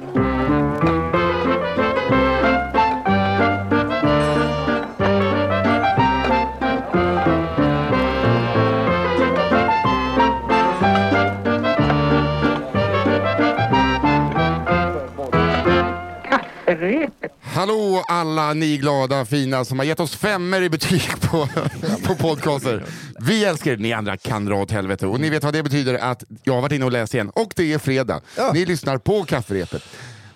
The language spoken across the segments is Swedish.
thank you Hallå alla ni glada fina som har gett oss femmer i betyg på, på podcaster. Vi älskar er, ni andra kan dra åt helvete. Och ni vet vad det betyder att jag har varit inne och läst igen. Och det är fredag. Ni lyssnar på kafferepet.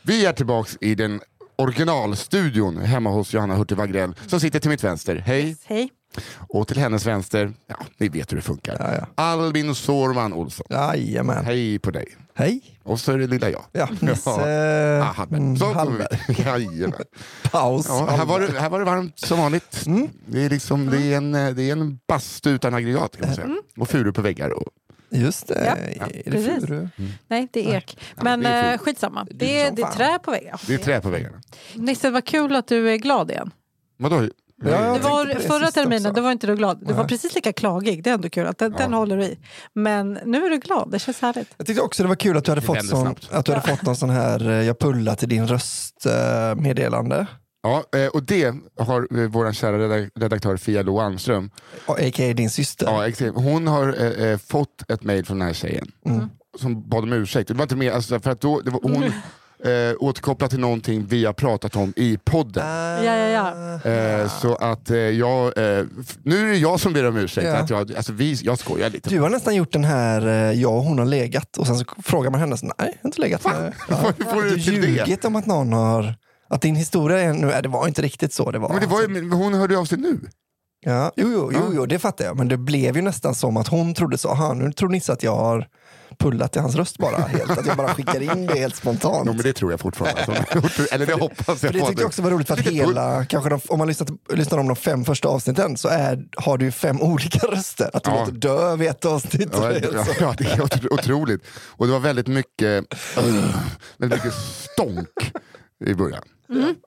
Vi är tillbaks i den originalstudion hemma hos Johanna Hurtig Wagrell som sitter till mitt vänster. Hej! Hej. Och till hennes vänster, ja, ni vet hur det funkar. Albin Sårman Olsson. Jajamän. Hej på dig. Hej. Och så är det lilla jag. Ja, Nisse Ja, Hallberg. mm, Så kommer Hallberg. vi. Jajamän. Paus. Ja, här, var det, här var det varmt som vanligt. Mm. Det, är liksom, det, är en, det är en bastu utan aggregat kan man säga. Och furu på väggar. Och, Just det. Ja, är det furu? Nej, det är ek. Men det är eh, skitsamma. Det är Det är, trä på väggen. det är trä på väggarna. Nisse, vad kul att du är glad igen. Vadå? Ja, tänkte var, förra terminen också. då var inte du glad. Du var Nej. precis lika klagig. Det är ändå kul. Att den, den håller du i. Men nu är du glad. Det känns härligt. Jag tyckte också det var kul att du hade, fått, sån, snabbt. att du hade fått någon sån här eh, jag pullar till din röst eh, meddelande. Ja, eh, och det har vår kära redak- redaktör Fia Lo Almström, A.k.a. din syster. ja, exakt. hon har fått ett mejl från den här tjejen Mm. som bad om ursäkt. Det var inte mer, alltså, för att då, det var, hon eh, återkopplade till någonting vi har pratat om i podden. Ah. Ja, ja, ja. Eh, så att eh, jag, eh, nu är det jag som ber om ursäkt. Ja. Att jag, alltså vi, jag skojar lite. Du har nästan gjort den här, eh, jag och hon har legat och sen så frågar man henne, så, nej, jag har inte legat med. Ja. Får du Du det? ljugit om att någon har, att din historia är, nu, nej, det var inte riktigt så det var. Men det var ju, hon hörde av sig nu. Ja, jo, jo, jo, jo, det fattar jag. Men det blev ju nästan som att hon trodde så. Aha, nu tror Nisse att jag har pullat i hans röst bara. Helt, att jag bara skickar in det helt spontant. Jo, men det tror jag fortfarande. Eller det hoppas jag. För det tyckte jag också var roligt för att hela, kanske de, om man lyssnar, lyssnar om de fem första avsnitten så är, har du ju fem olika röster. Att du Ja. låter döv i ett avsnitt. Ja, och det är ja, det är otro- otroligt. Och det var väldigt mycket, väldigt mycket stånk i början.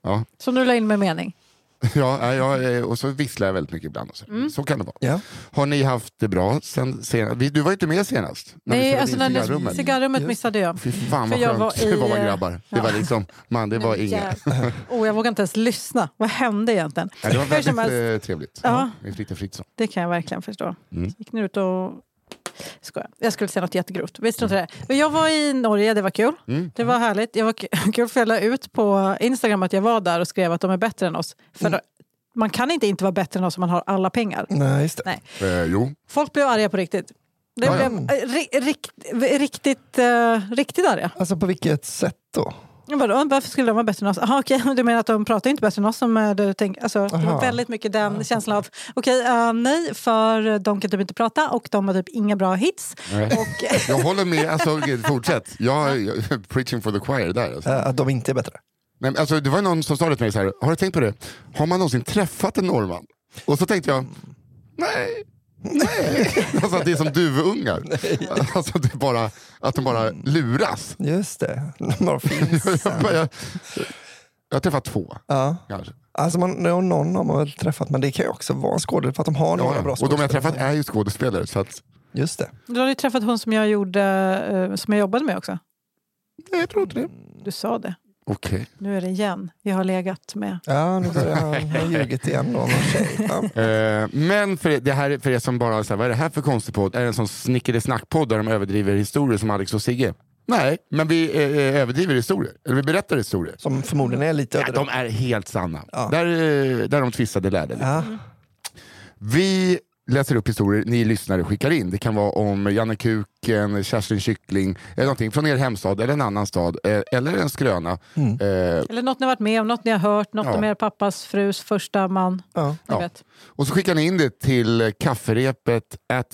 Ja, Som du la in med mening. ja, ja, och så visslar jag väldigt mycket ibland. Och så. så kan det vara. Ja. Har ni haft det bra sen senast? Du var ju inte med senast. När Nej, alltså när cigarrummet. cigarrummet missade jag. Fy fan vad För jag skönt var i, det var grabbar. Det ja. var liksom, man det var inget. Oh, jag vågar inte ens lyssna. Vad hände egentligen? Ja, det var väldigt helst, eh, trevligt. Ja. Med Fritte Fritzson. Det kan jag verkligen förstå. Mm. Gick ni ut och... Skojar. Jag skulle säga något jättegrovt. Visst inte det? Men Jag var i Norge, det var kul. Mm. Det var härligt. Det var kul för jag la ut på Instagram att jag var där och skrev att de är bättre än oss. För Mm. man kan inte inte vara bättre än oss om man har alla pengar. Nej, just det. Nej. Eh, jo, Folk blev arga på riktigt. Det Ja, ja. blev eh, ri, rikt, riktigt, uh, riktigt arga. Alltså på vilket sätt då? "Åh, varför skulle de vara bättre än oss? Aha, okej, du menar att de pratar inte bättre än oss? Som, eh, du tänker, alltså, det Aha. var väldigt mycket den känslan av, okej, eh, nej, för de kan typ inte prata och de har typ inga bra hits. Och, jag håller med. Alltså, fortsätt. Jag, jag, preaching for the choir där. Alltså. Eh, att de inte är bättre? Nej, men alltså, det var någon som sa det till mig så här, har du tänkt på det? Har man någonsin träffat en norrman? Och så tänkte jag, nej. Nej. Alltså att det är som duvungar. Alltså att, det bara, att de bara luras. Just det. De bara finns. Jag, jag, jag, jag har träffat två ja. kanske. Alltså man, någon har man väl träffat, men det kan ju också vara en skådespelare för att de har några Ja, bra. Och de jag har träffat är ju skådespelare. Så att, Just det. du har ju träffat hon som jag, gjorde, eh, som jag jobbade med också. nej, jag tror inte det. Du sa det. Okej. Nu är det igen. Jag har legat med. Ja, nu börjar han ha ljugit igen tjej. Ja. Eh, men för det här för er som bara, så här, vad är det här för konstig podd? Är det en sån snickeri-snack-podd där de överdriver historier som Alex och Sigge? Nej, men vi eh, överdriver historier. Eller vi berättar historier. Som förmodligen är lite Ja, de är helt sanna. Ja. Där, eh, där de tvistade lärde. Ja. Vi läser upp historier ni lyssnare skickar in. Det kan vara om Janne Kuken, Kerstin Kyckling, eller någonting från er hemstad eller en annan stad, eh, eller en skröna. Mm. Eh, Eller något ni har varit med om, något ni har hört, något Ja. om er pappas frus första man. Ja. Ni Ja. Och så skickar ni in det till kafferepet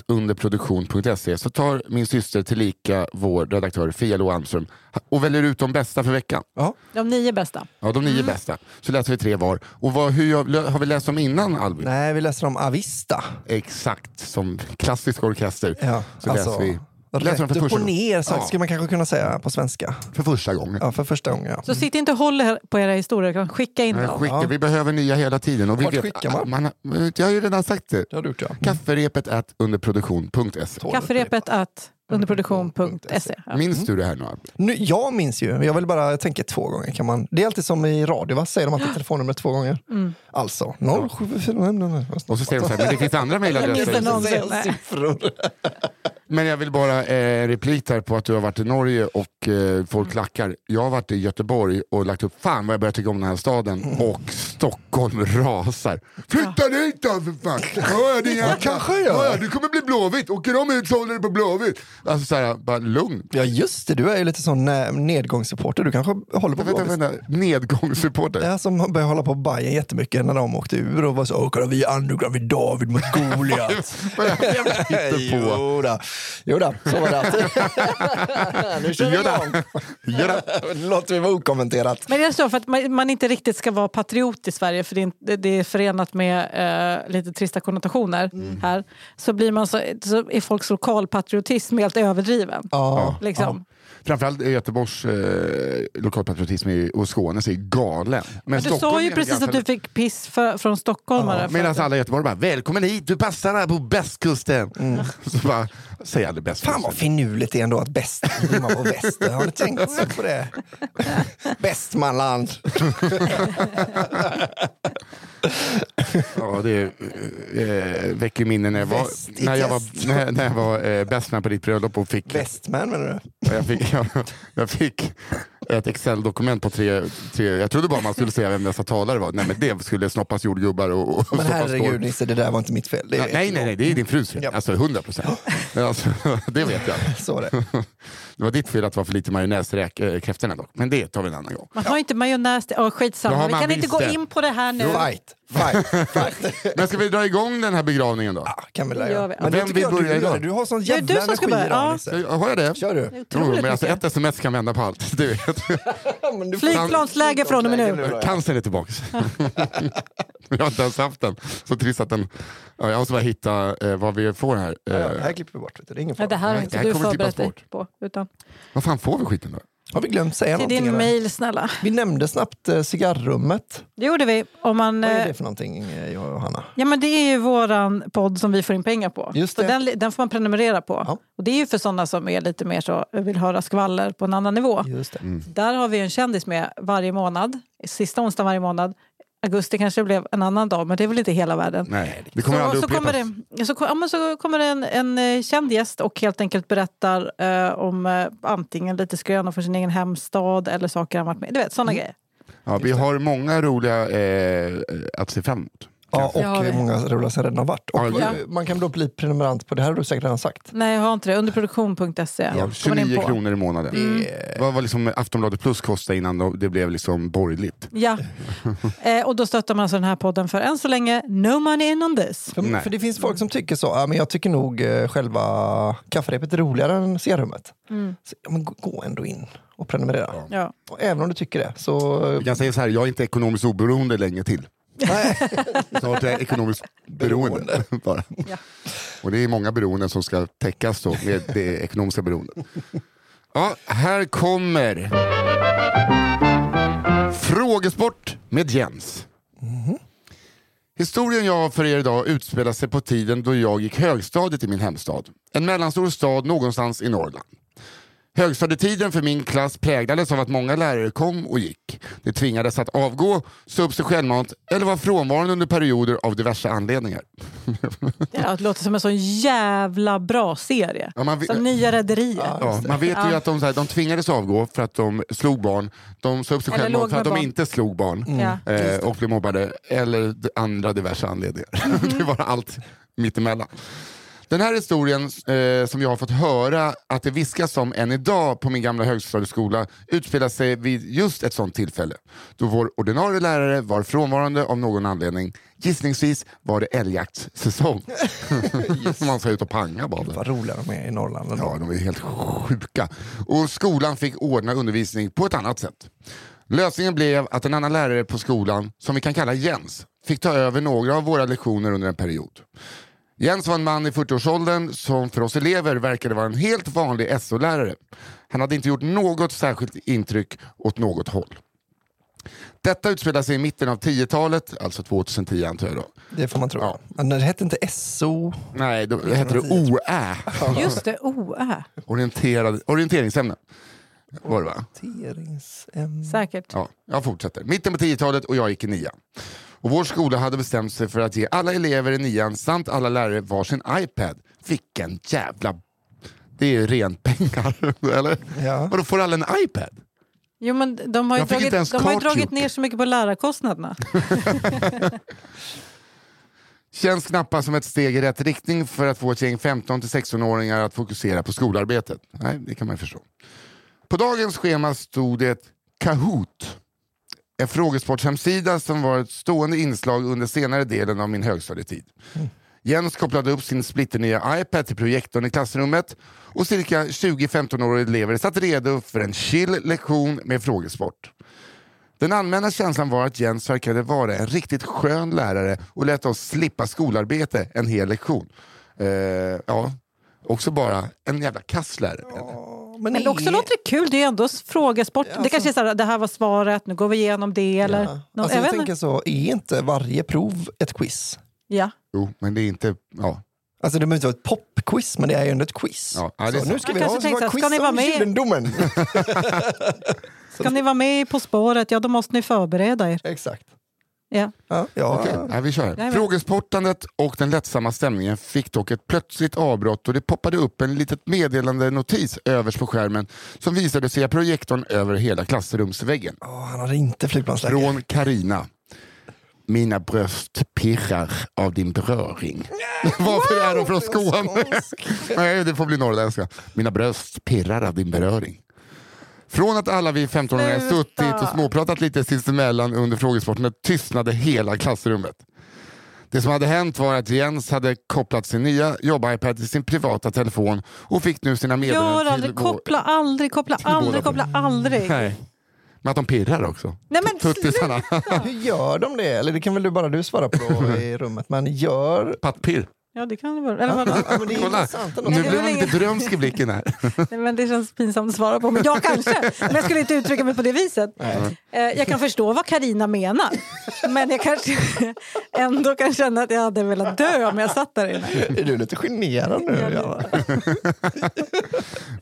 underproduktion.se så tar min syster tillika vår redaktör Fia Lo Almström och väljer ut de bästa för veckan. Ja. De nio bästa. Ja, de nio Mm. bästa. Så läser vi tre var. Och vad, hur, jag- har vi läst dem innan Albin? Nej, vi läser om Avista. Exakt, som klassisk orkester. Ja, Så läser vi rätt upp och ner så Ja. skulle man kanske kunna säga på svenska. för första gången. Ja, för första gången. Ja. Så sitt inte och håll på era historier, skicka in dem. skicka, Ja. Vi behöver nya hela tiden. Och vi Vart vet, skickar man? jag har ju redan sagt det. Det har du gjort ja. Kafferepet at underproduktion.se. Kafferepet att underproduktion.se. Ja. Minns du det här nu? Albin? Nu, jag minns ju, jag vill bara tänka två gånger. Kan man, det är alltid som i radio, va? säger de alltid telefonnumret två gånger? Mm. Alltså 0745... Och så säger de så här, men det finns andra Jag mejladresser. Men jag vill bara eh, replik på att du har varit i Norge och eh, folk lackar. Jag har varit i Göteborg och lagt upp, fan vad jag börjar tycka om den här staden. Och Stockholm rasar. Flytta dit då för fan! Ja, din jävla- kanske jag gör. ja, du kommer bli Blåvitt, åker de ut så håller du på Blåvitt. Alltså såhär, bara lugn. Ja just det, du är ju lite sån eh, nedgångssupporter. Du kanske håller på Vänta, Blåvitt. vänta, Nedgångssupporter. Ja, som började hålla på Bayern jättemycket när de åkte ur och var så åh kolla vi är underground, vi är David mot Goliat. Vad? jo, då. så var det alltid. nu kör vi igång. det. Gör det. Nu låter vi vara okommenterat. Men jag står för att man, man inte riktigt ska vara patriot i Sverige för det är, det är förenat med eh, lite trista konnotationer här. Så, blir man så, så är folks lokalpatriotism helt överdriven. Ja, Liksom. Framförallt Göteborgs eh, lokalpatriotism i- och Skånes är galen. Men Men du Stockholm sa ju precis att du fick piss för, från stockholmare. för Medan att- alla i Göteborg bara “välkommen hit, du passar här på bästkusten”. Så bara, säger aldrig bästkusten. Fan vad finurligt det är ändå att bäst rimmar på väster. Har ni tänkt på det? Västmanland. Ja, det eh, väcker minnen när jag var, Väst när jag var, när, när jag var eh, bästman på ditt bröllop och fick, Västman menar du? jag fick, jag, fick ett Excel-dokument på tre, tre... Jag trodde bara man skulle säga vem dessa talare var. Nej, men det skulle snoppas jordgubbar och, och Men herregud. Nisse, det där var inte mitt fel. Det är Nej, nej, nej, det är din frus fel. Ja. Alltså 100 procent. Alltså, det vet jag. Så det. Det var ditt fel att det var för lite majonnäsräk äh, kräftorna dock. Men det tar vi en annan gång. Man har inte majonnäs. Oh, skitsamma, vi man kan inte gå in på det här nu. Fight, fight, fight. Men ska vi dra igång den här begravningen då? Ja, kan vi Det gör vi. Men Vem vill du börja idag? Du har sån Det är jävla du som ska energi börja. idag Ja. Nisse. Har jag det? Kör du. Jo, men alltså ett sms kan vända på allt. Du vet. Men du får- Flygplansläge från och med nu. ja. Cancern är tillbaks. jag har inte ens haft den. Så trist att den... Ja, jag måste bara hitta eh, vad vi får här. Ja, Eh, det här klipper vi bort. vet du. Det är ingen fara. det här har inte du förberett dig på. Utan vad fan får vi skiten då? Har vi glömt säga till din mail snälla. Vi nämnde snabbt eh, cigarrummet. Det gjorde vi. Om man, Vad är eh, det för någonting, eh, jag och Hanna? Ja, men det är ju våran podd som vi får in pengar på. Just Så det. den, den får man prenumerera på. Ja. Och det är ju för sådana som är lite mer så, vill höra skvaller på en annan nivå. Just det. Där har vi en kändis med varje månad. Sista onsdagen varje månad. Augusti kanske blev en annan dag, men det är väl inte hela världen. Nej, det kommer så, aldrig så, kommer det, så, ja, men så kommer det en, en eh, känd gäst och helt enkelt berättar eh, om eh, antingen lite skrönor från sin egen hemstad eller saker han varit med Du vet, sådana grejer. Ja, vi har många roliga eh, att se fram emot. Ja, och eh, många roliga som redan har varit. Och Ja. Man kan då bli prenumerant på, det här har du säkert redan sagt. Nej, jag har inte det. Underproduktion.se. Ja, kommer man in 29 på. kronor i månaden. Det Vad var liksom Aftonbladet plus kostade innan det blev liksom borgerligt? Ja, eh, och då stöttar man alltså den här podden för än så länge no money in on this. För, för det finns folk som tycker så, ja, men jag tycker nog eh, själva kafferepet är roligare än cigarrummet. Så, ja, men gå- ändå in och prenumerera. Ja. Och även om du tycker det så... Jag säga så här, jag är inte ekonomiskt oberoende länge till. Nej. Snart är jag ekonomiskt beroende. bara. Ja. Och det är många beroenden som ska täckas då med det ekonomiska beroendet. Ja, här kommer Frågesport med Jens. Historien jag har för er idag utspelar sig på tiden då jag gick högstadiet i min hemstad. En mellanstor stad någonstans i Norrland. Högstadietiden för min klass präglades av att många lärare kom och gick. De tvingades att avgå, stå upp sig självmant eller var frånvarande under perioder av diverse anledningar. Ja, det låter som en sån jävla bra serie. Ja, man vet- Som Nya Rederiet. Ja, man vet ju att de, så här, de tvingades avgå för att de slog barn, de sa upp sig självmant för att de barn. inte slog barn Ja. eh, och blev mobbade, eller andra diverse anledningar. Mm. det var allt mittemellan. Den här historien eh, som jag har fått höra att det viskas om än idag på min gamla högstadieskola utspelar sig vid just ett sånt tillfälle. Då vår ordinarie lärare var frånvarande av någon anledning. Gissningsvis var det älgjaktssäsong. Man ska ut och panga bara. Vad roliga de är i Norrland ändå. Ja, de är helt sjuka. Och skolan fick ordna undervisning på ett annat sätt. Lösningen blev att en annan lärare på skolan, som vi kan kalla Jens, fick ta över några av våra lektioner under en period. Jens var en man i 40-årsåldern som för oss elever verkade vara en helt vanlig SO-lärare. Han hade inte gjort något särskilt intryck åt något håll. Detta utspelar sig i mitten av 10-talet, alltså 2010 antar jag då. Det får man tro. Ja. Men det hette inte SO. Nej, då heter det OÄ. Just det, OÄ. Orienterad, orienteringsämne. Var det va? Orienteringsämne. Säkert. Ja, jag fortsätter. Mitten på 10-talet och jag gick i nian. Och vår skola hade bestämt sig för att ge alla elever i nian samt alla lärare varsin iPad. Vilken jävla... Det är ju rent pengar, eller? Ja. Och då får alla en iPad? Jo, men de har ju Jag fick inte dragit, ens de har ju dragit ner så mycket på lärarkostnaderna. Känns knappast som ett steg i rätt riktning för att få ett gäng 15-16-åringar att fokusera på skolarbetet. Nej, det kan man ju förstå. På dagens schema stod det Kahoot. En frågesportshemsida som var ett stående inslag under senare delen av min högstadietid. Jens kopplade upp sin splitternya iPad till projektorn i klassrummet och cirka 20-15-åriga elever satt redo för en chill lektion med frågesport. Den allmänna känslan var att Jens verkade vara en riktigt skön lärare och lät oss slippa skolarbete en hel lektion. Eh, ja, också bara en jävla kasslärare. Men, Men också låter det kul, det är ändå frågesport. Ja, det kanske är så här, det här var svaret, nu går vi igenom det. Eller, Ja. Alltså, jag jag tänker så, är inte varje prov ett quiz? Ja. Jo, men det är inte... Ja. Alltså det behöver inte vara ett popquiz, men det är ju ändå ett quiz. Ja, är så nu ska Jag vi ha tänkte så här, quiz ska ni vara om med? judendomen. Ska ni vara med På spåret, ja då måste ni förbereda er. Exakt. Ja. Ja, ja. Okej, nej, vi kör. Frågesportandet och den lättsamma stämningen fick dock ett plötsligt avbrott och det poppade upp en litet meddelande notis överst på skärmen som visade sig i projektorn över hela klassrumsväggen. Åh, han hade inte flygplansläge. Från Karina. Mina bröst pirrar av din beröring. Varför är de från Skåne? Nej, det får bli norrländska. Mina bröst pirrar av din beröring. Från att alla vi 15-åringar Sluta. suttit och småpratat lite sinsemellan under frågesporten tystnade hela klassrummet. Det som hade hänt var att Jens hade kopplat sin nya jobb-iPad till sin privata telefon och fick nu sina meddelanden Gör aldrig, till koppla aldrig, koppla aldrig, koppla aldrig. Nej. Men att de pirrar också. Nej, men Tuttisarna. Hur gör de det? Eller det kan väl du bara du svara på i rummet. Men gör... Pattpirr. Ja, det kan det vara. Eller vadå? Ja, men det är Kolla, nu det blir är man väl lite drömsk i blicken här. Nej, men det känns pinsamt att svara på. Men jag kanske. Men jag skulle inte uttrycka mig på det viset. Eh, Jag kan förstå vad Karina menar. Men jag kanske ändå kan känna att jag hade velat dö om jag satt där inne. Är du lite generad nu? Ja, det-?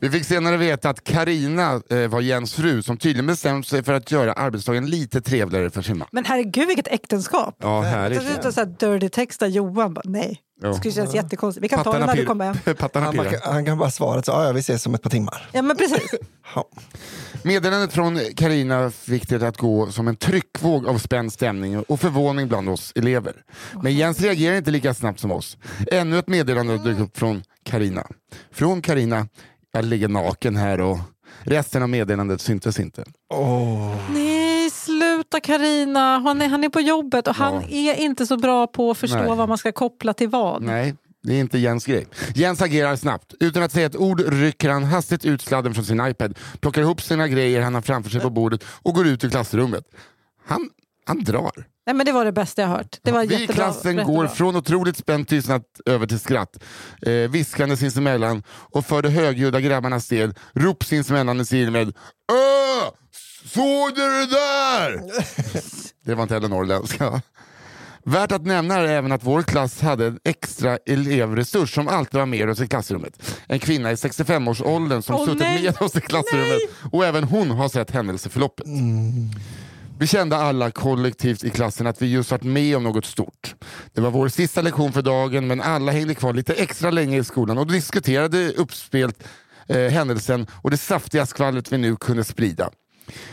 Vi fick senare veta att Karina eh, var Jens fru som tydligen bestämt sig för att göra arbetsdagen lite trevligare för sin man. Men herregud vilket äktenskap. Ja, härligt. Jag sitter och så här dirty texta Johan. Bara, nej, Ja. det skulle kännas jättekonstigt. Vi kan ta det Pattarna när du kommer hem. Pattarna Han, pirrar. han kan bara svara så, ja, ja, vi ses om ett par timmar. Ja men precis. Ja. Meddelandet från Karina fick det att gå som en tryckvåg av spänd stämning och förvåning bland oss elever. Men Jens reagerar inte lika snabbt som oss. Ännu ett meddelande dök upp från Karina. Från Karina, jag ligger naken här och resten av meddelandet syntes inte. Åh. Nej, sluta Karina. Han är, han är på jobbet och han Ja. är inte så bra på att förstå Nej. vad man ska koppla till vad. Nej, det är inte Jens grej. Jens agerar snabbt. Utan att säga ett ord rycker han hastigt ut sladden från sin iPad, plockar ihop sina grejer han har framför sig på bordet och går ut ur klassrummet. Han, han drar. Nej, men det var det bästa jag hört. Det var Vi i klassen går från otroligt spänd tystnad över till skratt. Eh, viskande sinsemellan och för de högljudda grabbarnas del rop sinsemellan i stil med! Såg du det där? det var inte heller norrländska. Värt att nämna är även att vår klass hade en extra elevresurs som alltid var med oss i klassrummet. En kvinna i 65-årsåldern som Åh, suttit nej! med oss i klassrummet och även hon har sett händelseförloppet. Vi kände alla kollektivt i klassen att vi just varit med om något stort. Det var vår sista lektion för dagen men alla hängde kvar lite extra länge i skolan och diskuterade uppspelt eh, händelsen och det saftiga skvallret vi nu kunde sprida.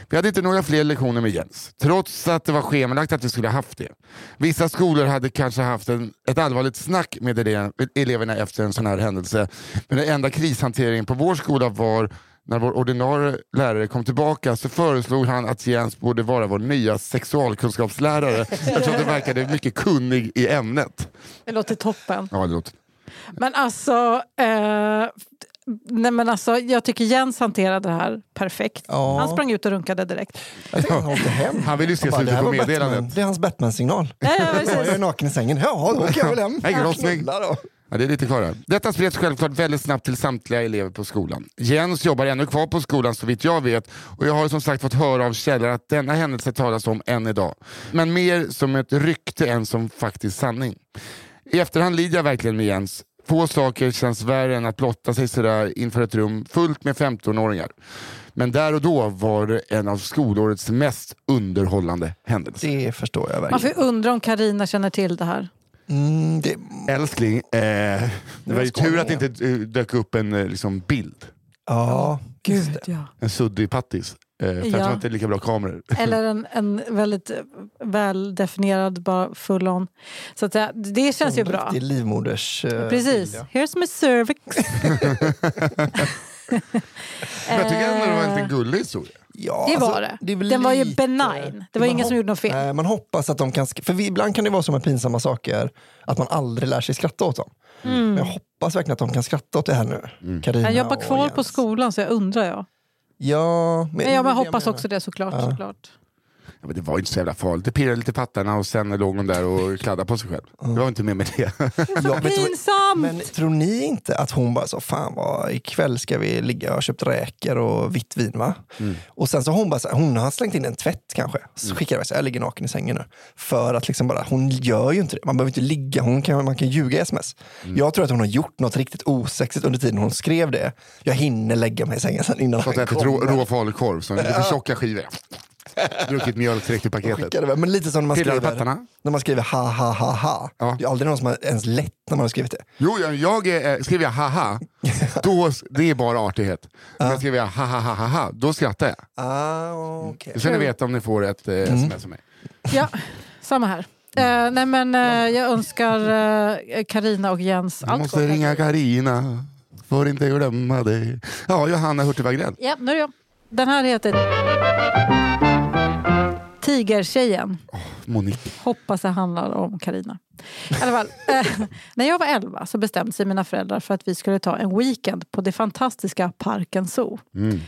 Vi hade inte några fler lektioner med Jens, trots att det var schemalagt att vi skulle ha haft det. Vissa skolor hade kanske haft en, ett allvarligt snack med ele- eleverna efter en sån här händelse. Men den enda krishanteringen på vår skola var när vår ordinarie lärare kom tillbaka så föreslog han att Jens borde vara vår nya sexualkunskapslärare eftersom det verkade mycket kunnig i ämnet. Det låter toppen. Ja, det låter... Men alltså, eh, nej men alltså, jag tycker Jens hanterade det här perfekt. Ja. Han sprang ut och runkade direkt. Jag han åkte hem. Han vill ju se slutet "Det här på var Batman. meddelandet. Det är hans Batman-signal. Ja, ja, Jag är naken i sängen. Ja, då åker jag väl hem. Hej, då. Ja, det är lite kvar här. Detta spreds självklart väldigt snabbt till samtliga elever på skolan. Jens jobbar ännu kvar på skolan så vitt jag vet och jag har som sagt fått höra av källor att denna händelse talas om än idag. Men mer som ett rykte än som faktisk sanning. I efterhand lider jag verkligen med Jens. Få saker känns värre än att blotta sig sådär inför ett rum fullt med 15-åringar. Men där och då var det en av skolårets mest underhållande händelser. Det förstår jag Man verkligen. får ju undra om Karina känner till det här. Mm, det, Älskling, eh, det var ju tur att det inte eh, dök upp en eh, liksom, bild. ja, Gud ja. En suddig pattis. Eh, för Ja. jag tror inte det är lika bra kameror. Eller en, en väldigt eh, väldefinierad, bara full on. Så att säga, det känns ju En bra. riktig livmoders... eh, Precis. bild, Here's my cervix. Men jag tycker ändå det var en Eh, lite gullig historia. Ja, Det alltså, var det. är väl Den var ju benign. Det var man ingen som gjorde något fel. Nej, man hoppas att de kan... För vi, ibland kan det vara så med pinsamma saker att man aldrig lär sig skratta åt dem. Men jag hoppas verkligen att de kan skratta åt det här nu. Carina Mm. Jag jobbar kvar på skolan så jag undrar jag. Ja, men, Men jag, men jag hoppas menar. också det såklart. Ja. såklart. Ja, men det var inte så jävla farligt. Det pirrade lite i pattarna och sen låg hon där och kladdade på sig själv. Det var inte mer med det. Ja, Pinsamt! Men tror ni inte att hon bara så, fan vad, ikväll ska vi ligga, jag har köpt räkor och vitt vin va? Mm. Och sen så hon bara, så, hon har slängt in en tvätt kanske. Så skickar jag, så, jag ligger naken i sängen nu. För att liksom bara, hon gör ju inte det. Man behöver inte ligga, hon kan, man kan ljuga i sms. Mm. Jag tror att hon har gjort något riktigt osexigt under tiden hon skrev det. Jag hinner lägga mig i sängen sen innan Fått han ätit rå, kommer. rå falukorv, så lite tjocka skivor. Druckit mjölk direkt ur paketet. Skickade det. Men lite som när man skriver, pattarna. när man skriver ha ha ha ha. Ja. Det är aldrig någon som har ens lätt när man har skrivit det. Jo, jag, jag eh, skriver jag haha, då, det är bara artighet. Men skriver jag ha ha ha ha ha, då skrattar jag. Ah, okay. Det ska ni veta om ni får ett eh, Mm. sms av mig. Ja, samma här. Eh, nej men eh, jag önskar eh, Karina och Jens allt måste gott. ringa Karina får inte glömma dig. Ja, Johanna Hurtig Wagrell. Ja, nu är det jag. Den här heter Tigertjejen. Monique. Hoppas det handlar om Karina. I alla fall, eh, när jag var 11 så bestämde sig mina föräldrar för att vi skulle ta en weekend på det fantastiska Parken Zoo Mm.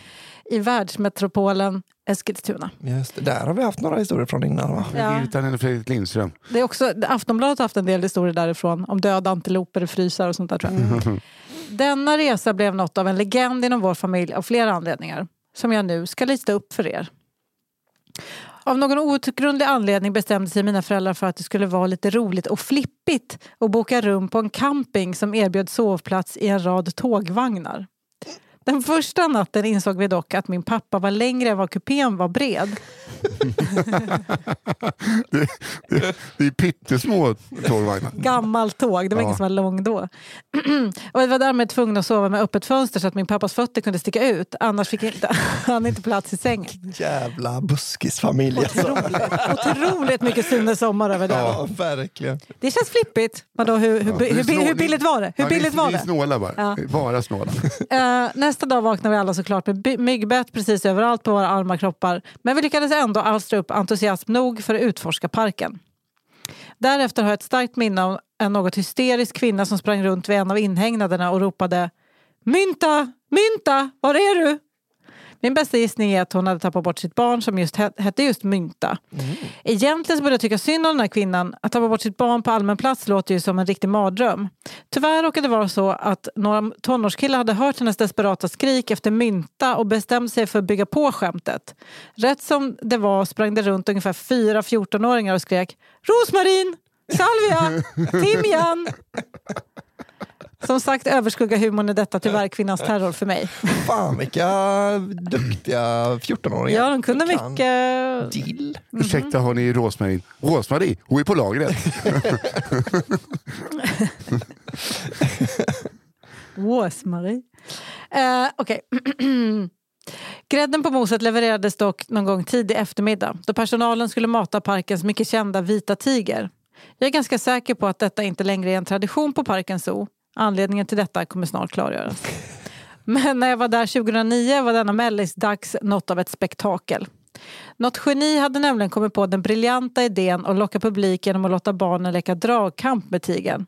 i världsmetropolen Eskilstuna. Just det, där har vi haft några historier från innan va? Ja. Virtanen och Fredrik Lindström. Det är också, Aftonbladet har haft en del historier därifrån om döda antiloper i frysar och sånt där tror jag. Denna resa blev något av en legend inom vår familj av flera anledningar som jag nu ska lista upp för er. Av någon outgrundlig anledning bestämde sig mina föräldrar för att det skulle vara lite roligt och flippigt att boka rum på en camping som erbjöd sovplats i en rad tågvagnar. Den första natten insåg vi dock att min pappa var längre än vad kupén var bred. Det, det, det är pyttesmå tågvagnar. gammalt tåg. Det var Ja. ingen som var lång då. och vi var därmed tvungna att sova med öppet fönster så att min pappas fötter kunde sticka ut. Annars fick inte, han inte plats i sängen. Jävla buskisfamilj alltså. Otroligt, otroligt mycket Sune Sommar över det. Ja, verkligen. Det känns flippigt. Vadå, hur, hur, Ja, hur, hur, billigt var det? Hur billigt var ni det? är snåla bara. Bara snåla. Eh, nästa dag vaknade vi alla såklart med myggbett precis överallt på våra armar och kroppar. Men vi lyckades ändå alstra upp entusiasm nog för att utforska parken. Därefter har jag ett starkt minne av en något hysterisk kvinna som sprang runt vid en av inhägnaderna och ropade Mynta! Mynta! Var är du? Min bästa gissning är att hon hade tappat bort sitt barn som just het- hette just Mynta. Egentligen så började jag tycka synd om den här kvinnan. Att tappa bort sitt barn på allmän plats låter ju som en riktig mardröm. Tyvärr råkade det vara så att några tonårskillar hade hört hennes desperata skrik efter mynta och bestämde sig för att bygga på skämtet. Rätt som det var sprang det runt ungefär fyra 14-åringar och skrek Rosmarin! Salvia! Timjan! Som sagt överskuggar humorn i detta tyvärr kvinnans terror för mig. Fan vilka duktiga 14-åringar. Ja, de kunde mycket. Dill. Ursäkta, har ni Rosmarin? Rosmarin, hon är på lagret. Rosmarie. Eh, Okej. Grädden på moset levererades dock någon gång tidig eftermiddag då personalen skulle mata parkens mycket kända vita tiger. Jag är ganska säker på att detta inte längre är en tradition på Parken Zoo. Anledningen till detta kommer snart klargöras. Men när jag var där 2009 var denna mellisdags något av ett spektakel. Något geni hade nämligen kommit på den briljanta idén att locka publik genom att låta barnen leka dragkamp med tigern.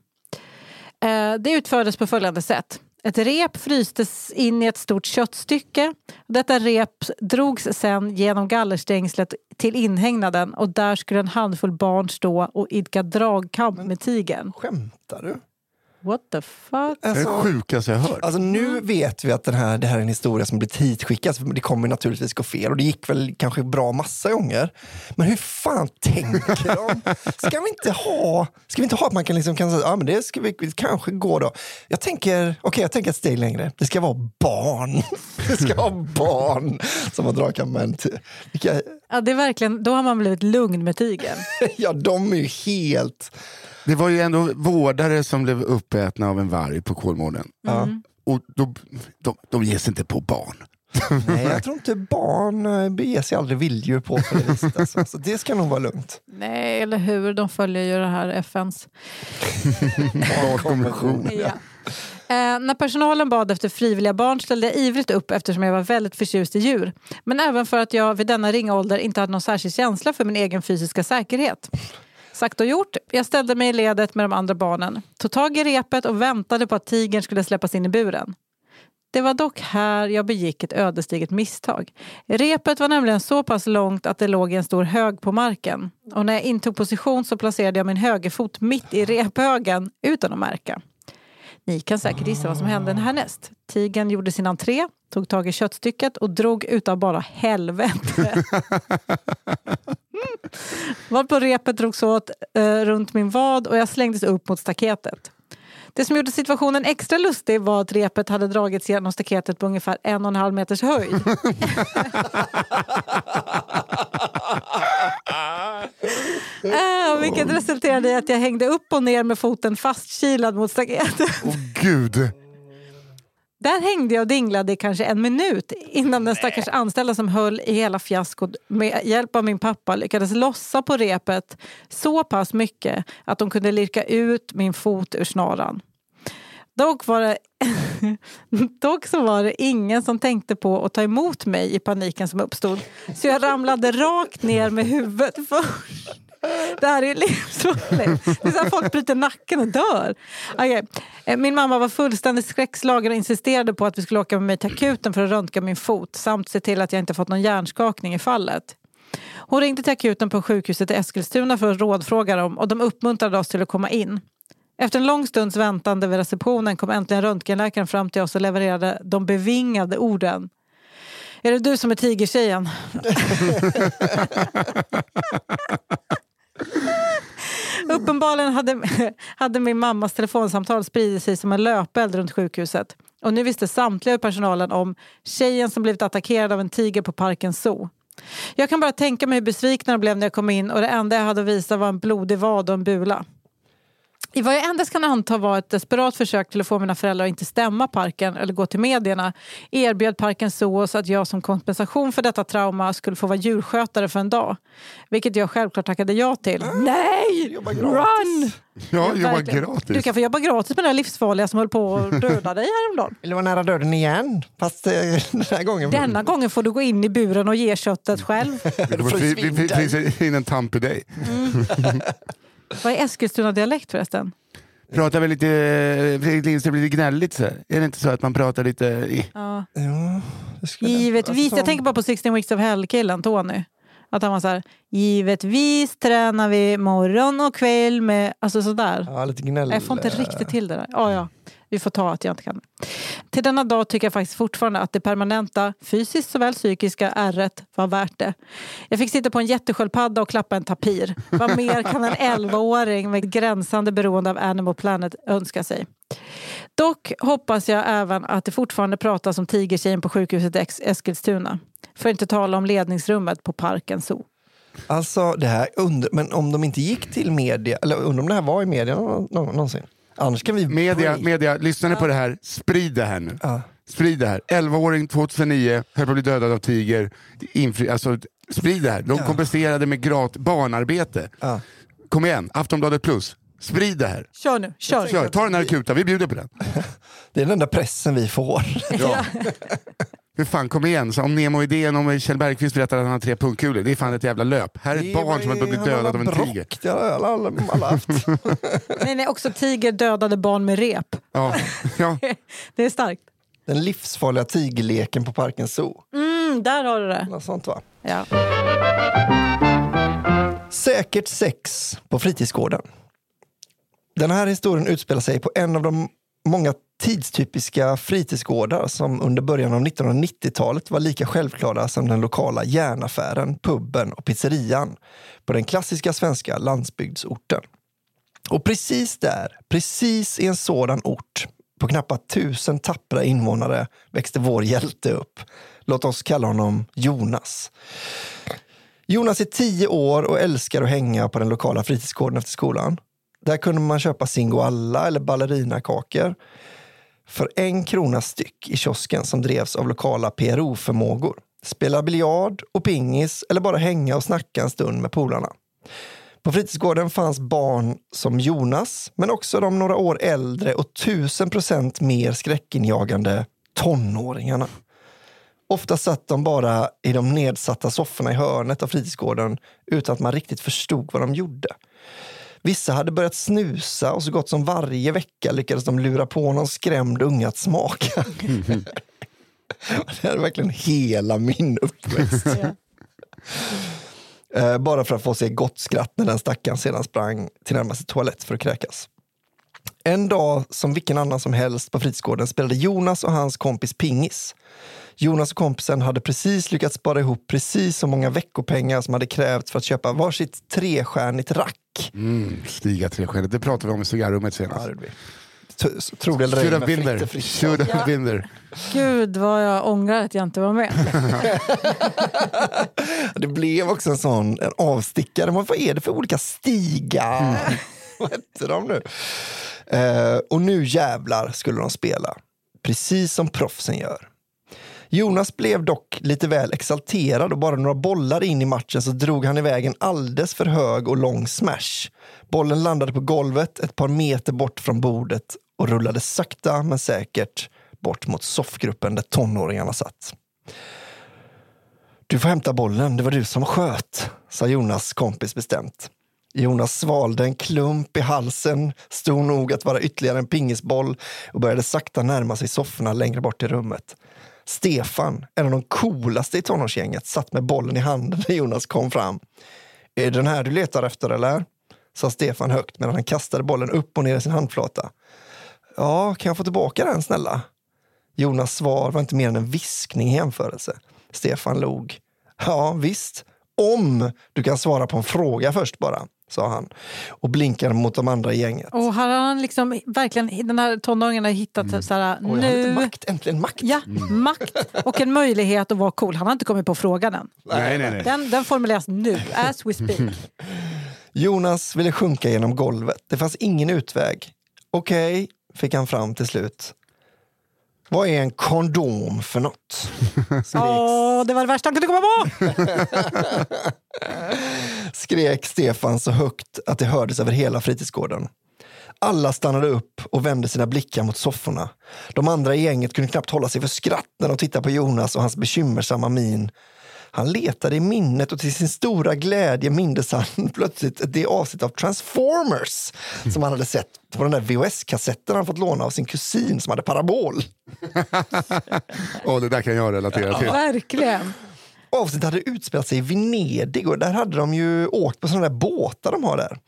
Eh, Det utfördes på följande sätt. Ett rep frystes in i ett stort köttstycke. Detta rep drogs sen genom gallerstängslet till inhägnaden och där skulle en handfull barn stå och idka dragkamp med tigern. Skämtar du? What the fuck? Det är det sjukaste jag hört. Alltså nu vet vi att den här, det här är en historia som blivit hitskickad. Det kommer naturligtvis gå fel och det gick väl kanske bra massa gånger. Men hur fan tänker de? Ska vi inte ha, ska vi inte ha att man kan, liksom, kan säga ja, men det ska vi kanske gå då. Jag tänker, okay, jag tänker ett steg längre. Det ska vara barn. Det ska vara barn som har dragkammaren. Vilka, Ja, det är verkligen, då har man blivit lugn med tigern. ja, de är ju helt... Det var ju ändå vårdare som blev uppätna av en varg på Kolmården. Ja. Och då, de, de ger sig inte på barn. Nej, jag tror inte barn eh, beger sig aldrig vilddjur på på det viset. Alltså. Så det ska nog vara lugnt. Nej, eller hur? De följer ju det här FNs. Barnkonvention. Ja. Eh, när personalen bad efter frivilliga barn ställde jag ivrigt upp eftersom jag var väldigt förtjust i djur. Men även för att jag vid denna ringa ålder inte hade någon särskild känsla för min egen fysiska säkerhet. Sagt och gjort, jag ställde mig i ledet med de andra barnen, tog tag i repet och väntade på att tigern skulle släppas in i buren. Det var dock här jag begick ett ödesdigert misstag. Repet var nämligen så pass långt att det låg i en stor hög på marken. Och när jag intog position så placerade jag min högerfot mitt i rephögen utan att märka. Ni kan säkert gissa vad som hände härnäst. Tigern gjorde sin entré, tog tag i köttstycket och drog utav bara helvete. Varpå repet drogs åt eh, runt min vad och jag slängdes upp mot staketet. Det som gjorde situationen extra lustig var att repet hade dragits genom staketet på ungefär en och en halv meters höjd. äh, vilket resulterade i att jag hängde upp och ner med foten fastkilad mot staketet. Åh gud! Där hängde jag och dinglade i kanske en minut innan den stackars anställda som höll i hela fiaskot med hjälp av min pappa lyckades lossa på repet så pass mycket att de kunde lirka ut min fot ur snaran. Dock var, det, dock så var det ingen som tänkte på att ta emot mig i paniken som uppstod. Så jag ramlade rakt ner med huvudet först. Det här är livsfarligt. Det är så här folk bryter nacken och dör. Okay. Min mamma var fullständigt skräckslagen och insisterade på att vi skulle åka med mig till akuten för att röntga min fot samt se till att jag inte fått någon hjärnskakning i fallet. Hon ringde till akuten på sjukhuset i Eskilstuna för att rådfråga dem och de uppmuntrade oss till att komma in. Efter en lång stunds väntande vid receptionen kom äntligen röntgenläkaren fram till oss och levererade de bevingade orden. Är det du som är tigertjejen? Uppenbarligen hade, hade min mammas telefonsamtal spridit sig som en löpeld runt sjukhuset. Och nu visste samtliga i personalen om tjejen som blivit attackerad av en tiger på Parkens zoo. Jag kan bara tänka mig hur besvikna de blev när jag kom in och det enda jag hade att visa var en blodig vad och en bula. I vad jag endast kan anta var ett desperat försök till att få mina föräldrar att inte stämma parken eller gå till medierna erbjöd Parken Zoo oss att jag som kompensation för detta trauma skulle få vara djurskötare för en dag. Vilket jag självklart tackade ja till. Nej! Jobba gratis. Run! Ja, jobba gratis. Du kan få jobba gratis med den här livsfarliga som höll på att döda dig häromdagen. Eller var nära döden igen. Fast eh, den här gången... Denna gången får du gå in i buren och ge köttet själv. Vi fryser in en tamp i dig. Vad är Eskilstuna-dialekt förresten? Pratar väl lite, Fredrik Lindström blir lite gnälligt så här. Är det inte så att man pratar lite... I, Ja. Givetvis. alltså- Jag tänker bara på 16 weeks of hell-killen Tony. Att han var så här, givetvis tränar vi morgon och kväll med... Alltså sådär. Ja, lite gnäll. Jag får inte riktigt till det där. Ja, ja. Vi får ta att jag inte kan. Till denna dag tycker jag faktiskt fortfarande att det permanenta, fysiskt såväl psykiska, ärret var värt det. Jag fick sitta på en jättesköldpadda och klappa en tapir. Vad mer kan en 11-åring med gränsande beroende av Animal Planet önska sig? Dock hoppas jag även att det fortfarande pratas om tigertjejen på sjukhuset i Ex- Eskilstuna. För att inte tala om ledningsrummet på Parken Zoo. Alltså, det här under, men om de inte gick till media, eller undrar om det här var i media någonsin? Annars kan vi... media, media, lyssnar ni på det här, sprid det här nu. Ja. Sprid det här. 11-åring 2009, höll på att bli dödad av tiger. Infri, alltså, sprid det här. De Ja. kompenserade med grat barnarbete. Ja. Kom igen, Aftonbladet plus. Sprid det här. Kör nu, kör! Kör, ta den här akuta, vi bjuder på den. Det är den enda pressen vi får. Ja. Hur fan, kom igen. Så om Nemo-idén om Kjell Bergqvist berättar att han har tre pungkulor, det är fan ett jävla löp. Här är ett barn som har blivit dödad av en tiger. Det har alla, alla, alla haft. Nej, nej, också tiger dödade barn med rep. Ja. Ja. Det är starkt. Den livsfarliga tigerleken på Parken Zoo. Mm, där har du det. Något sånt va? Ja. Säkert sex på fritidsgården. Den här historien utspelar sig på en av de många tidstypiska fritidsgårdar som under början av 1990-talet var lika självklara som den lokala järnaffären, puben och pizzerian på den klassiska svenska landsbygdsorten. Och precis där, precis i en sådan ort, på knappt tusen tappra invånare växte vår hjälte upp. Låt oss kalla honom Jonas. Jonas är tio år och älskar att hänga på den lokala fritidsgården efter skolan. Där kunde man köpa singoalla eller ballerinakakor för en krona styck i kiosken som drevs av lokala PRO-förmågor. Spela biljard och pingis eller bara hänga och snacka en stund med polarna. På fritidsgården fanns barn som Jonas, men också de några år äldre och tusen procent mer skräckinjagande tonåringarna. Ofta satt de bara i de nedsatta sofforna i hörnet av fritidsgården utan att man riktigt förstod vad de gjorde. Vissa hade börjat snusa och så gott som varje vecka lyckades de lura på någon skrämd unge att smaka. det är verkligen hela min uppväxt. Eh, Bara för att få sig gott skratt när den stackaren sedan sprang till närmaste toalett för att kräkas. En dag som vilken annan som helst på fritidsgården spelade Jonas och hans kompis pingis. Jonas och kompisen hade precis lyckats spara ihop precis så många veckopengar som hade krävts för att köpa varsitt trestjärnigt rack. Mm, stiga trestjärnigt, det pratade vi om i cigarrummet Ja, senast. T- Tror det eller ej, men Fritte there. Gud vad jag ångrar att jag inte var med. Det blev också en sån en avstickare. Men vad är det för olika stigar? vad hette de nu? Eh, och nu jävlar skulle de spela. Precis som proffsen gör. Jonas blev dock lite väl exalterad och bara några bollar in i matchen så drog han iväg en alldeles för hög och lång smash. Bollen landade på golvet ett par meter bort från bordet och rullade sakta men säkert bort mot soffgruppen där tonåringarna satt. Du får hämta bollen, det var du som sköt, sa Jonas kompis bestämt. Jonas svalde en klump i halsen, stor nog att vara ytterligare en pingisboll och började sakta närma sig sofforna längre bort i rummet. Stefan, en av de coolaste i tonårsgänget, satt med bollen i handen när Jonas kom fram. Är det den här du letar efter eller? sa Stefan högt medan han kastade bollen upp och ner i sin handflata. Ja, kan jag få tillbaka den snälla? Jonas svar var inte mer än en viskning i jämförelse. Stefan log. Ja, visst. Om du kan svara på en fråga först bara, sa han och blinkade mot de andra i gänget. Och här har han liksom verkligen, den här tonåringen har hittat så här, Oj, nu, makt, äntligen makt. ja, makt och en möjlighet att vara cool. Han har inte kommit på frågan än. Nej, nej, nej. Den, den formuleras nu, as we speak. Jonas ville sjunka genom golvet. Det fanns ingen utväg. Okej, fick han fram till slut. Vad är en kondom för något? Åh, det var det värsta han kunde komma på! skrek Stefan så högt att det hördes över hela fritidsgården. Alla stannade upp och vände sina blickar mot sofforna. De andra i gänget kunde knappt hålla sig för skratt när de tittade på Jonas och hans bekymmersamma min. Han letade i minnet och till sin stora glädje mindes han plötsligt det avsnitt av Transformers som han hade sett på den där VHS-kassetten han fått låna av sin kusin som hade parabol. Åh, det där kan jag relatera till. Verkligen. Avsnittet hade utspelat sig i Venedig och där hade de ju åkt på sådana där båtar de har där.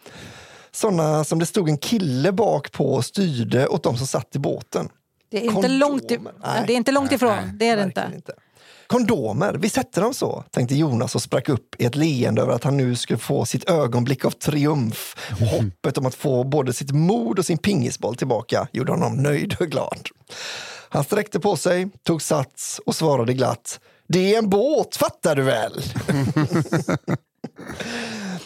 Sådana som det stod en kille bak på och styrde åt de som satt i båten. Det är inte Kondomer. långt, i, Nej. det är inte långt ifrån. Det är det Verkligen inte. Kondomer, visst hette de så? Tänkte Jonas och sprack upp i ett leende över att han nu skulle få sitt ögonblick av triumf. Och hoppet om att få både sitt mod och sin pingisboll tillbaka gjorde honom nöjd och glad. Han sträckte på sig, tog sats och svarade glatt. Det är en båt, fattar du väl?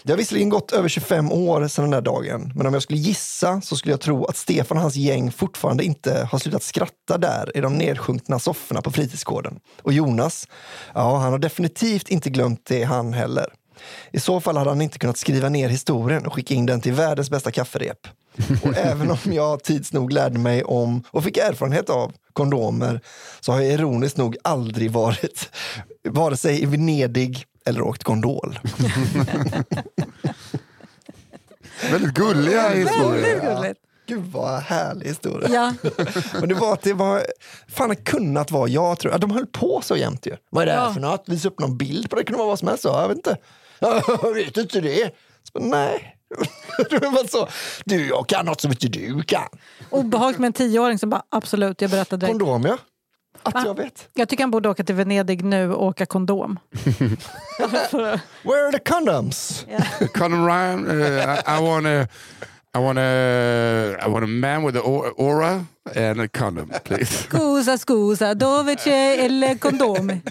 Det har visserligen gått över 25 år sedan den där dagen, men om jag skulle gissa så skulle jag tro att Stefan och hans gäng fortfarande inte har slutat skratta där i de nedsjunkna sofforna på fritidsgården. Och Jonas, ja, han har definitivt inte glömt det han heller. I så fall hade han inte kunnat skriva ner historien och skicka in den till världens bästa kafferep. Och även om jag tids nog lärde mig om och fick erfarenhet av kondomer så har jag ironiskt nog aldrig varit vare sig i Venedig eller åkt gondol. Väldigt gulliga historier. Väldigt gulligt. Gud vad härlig historia. Ja. Men det var att det var, fan det kunnat vara jag tror. Ja, de höll på så jämt ju. Vad är det här Ja. för något? Visa upp någon bild på det, det kunde vara vad som helst. Ja, Jag vet inte. Ja, Jag vet inte det. Så, nej, bara så, du, jag kan något som inte du kan. Obehagligt med en tioåring som bara absolut, jag berättar direkt. Kondom ja. Att Va? jag vet. Jag tycker han borde åka till Venedig nu och åka kondom. Where are the condoms? Conor Ryan, uh, I, I want a, I want a, I want a man with an aura and a condom, please. Scusa, scusa, dove c'è il kondom?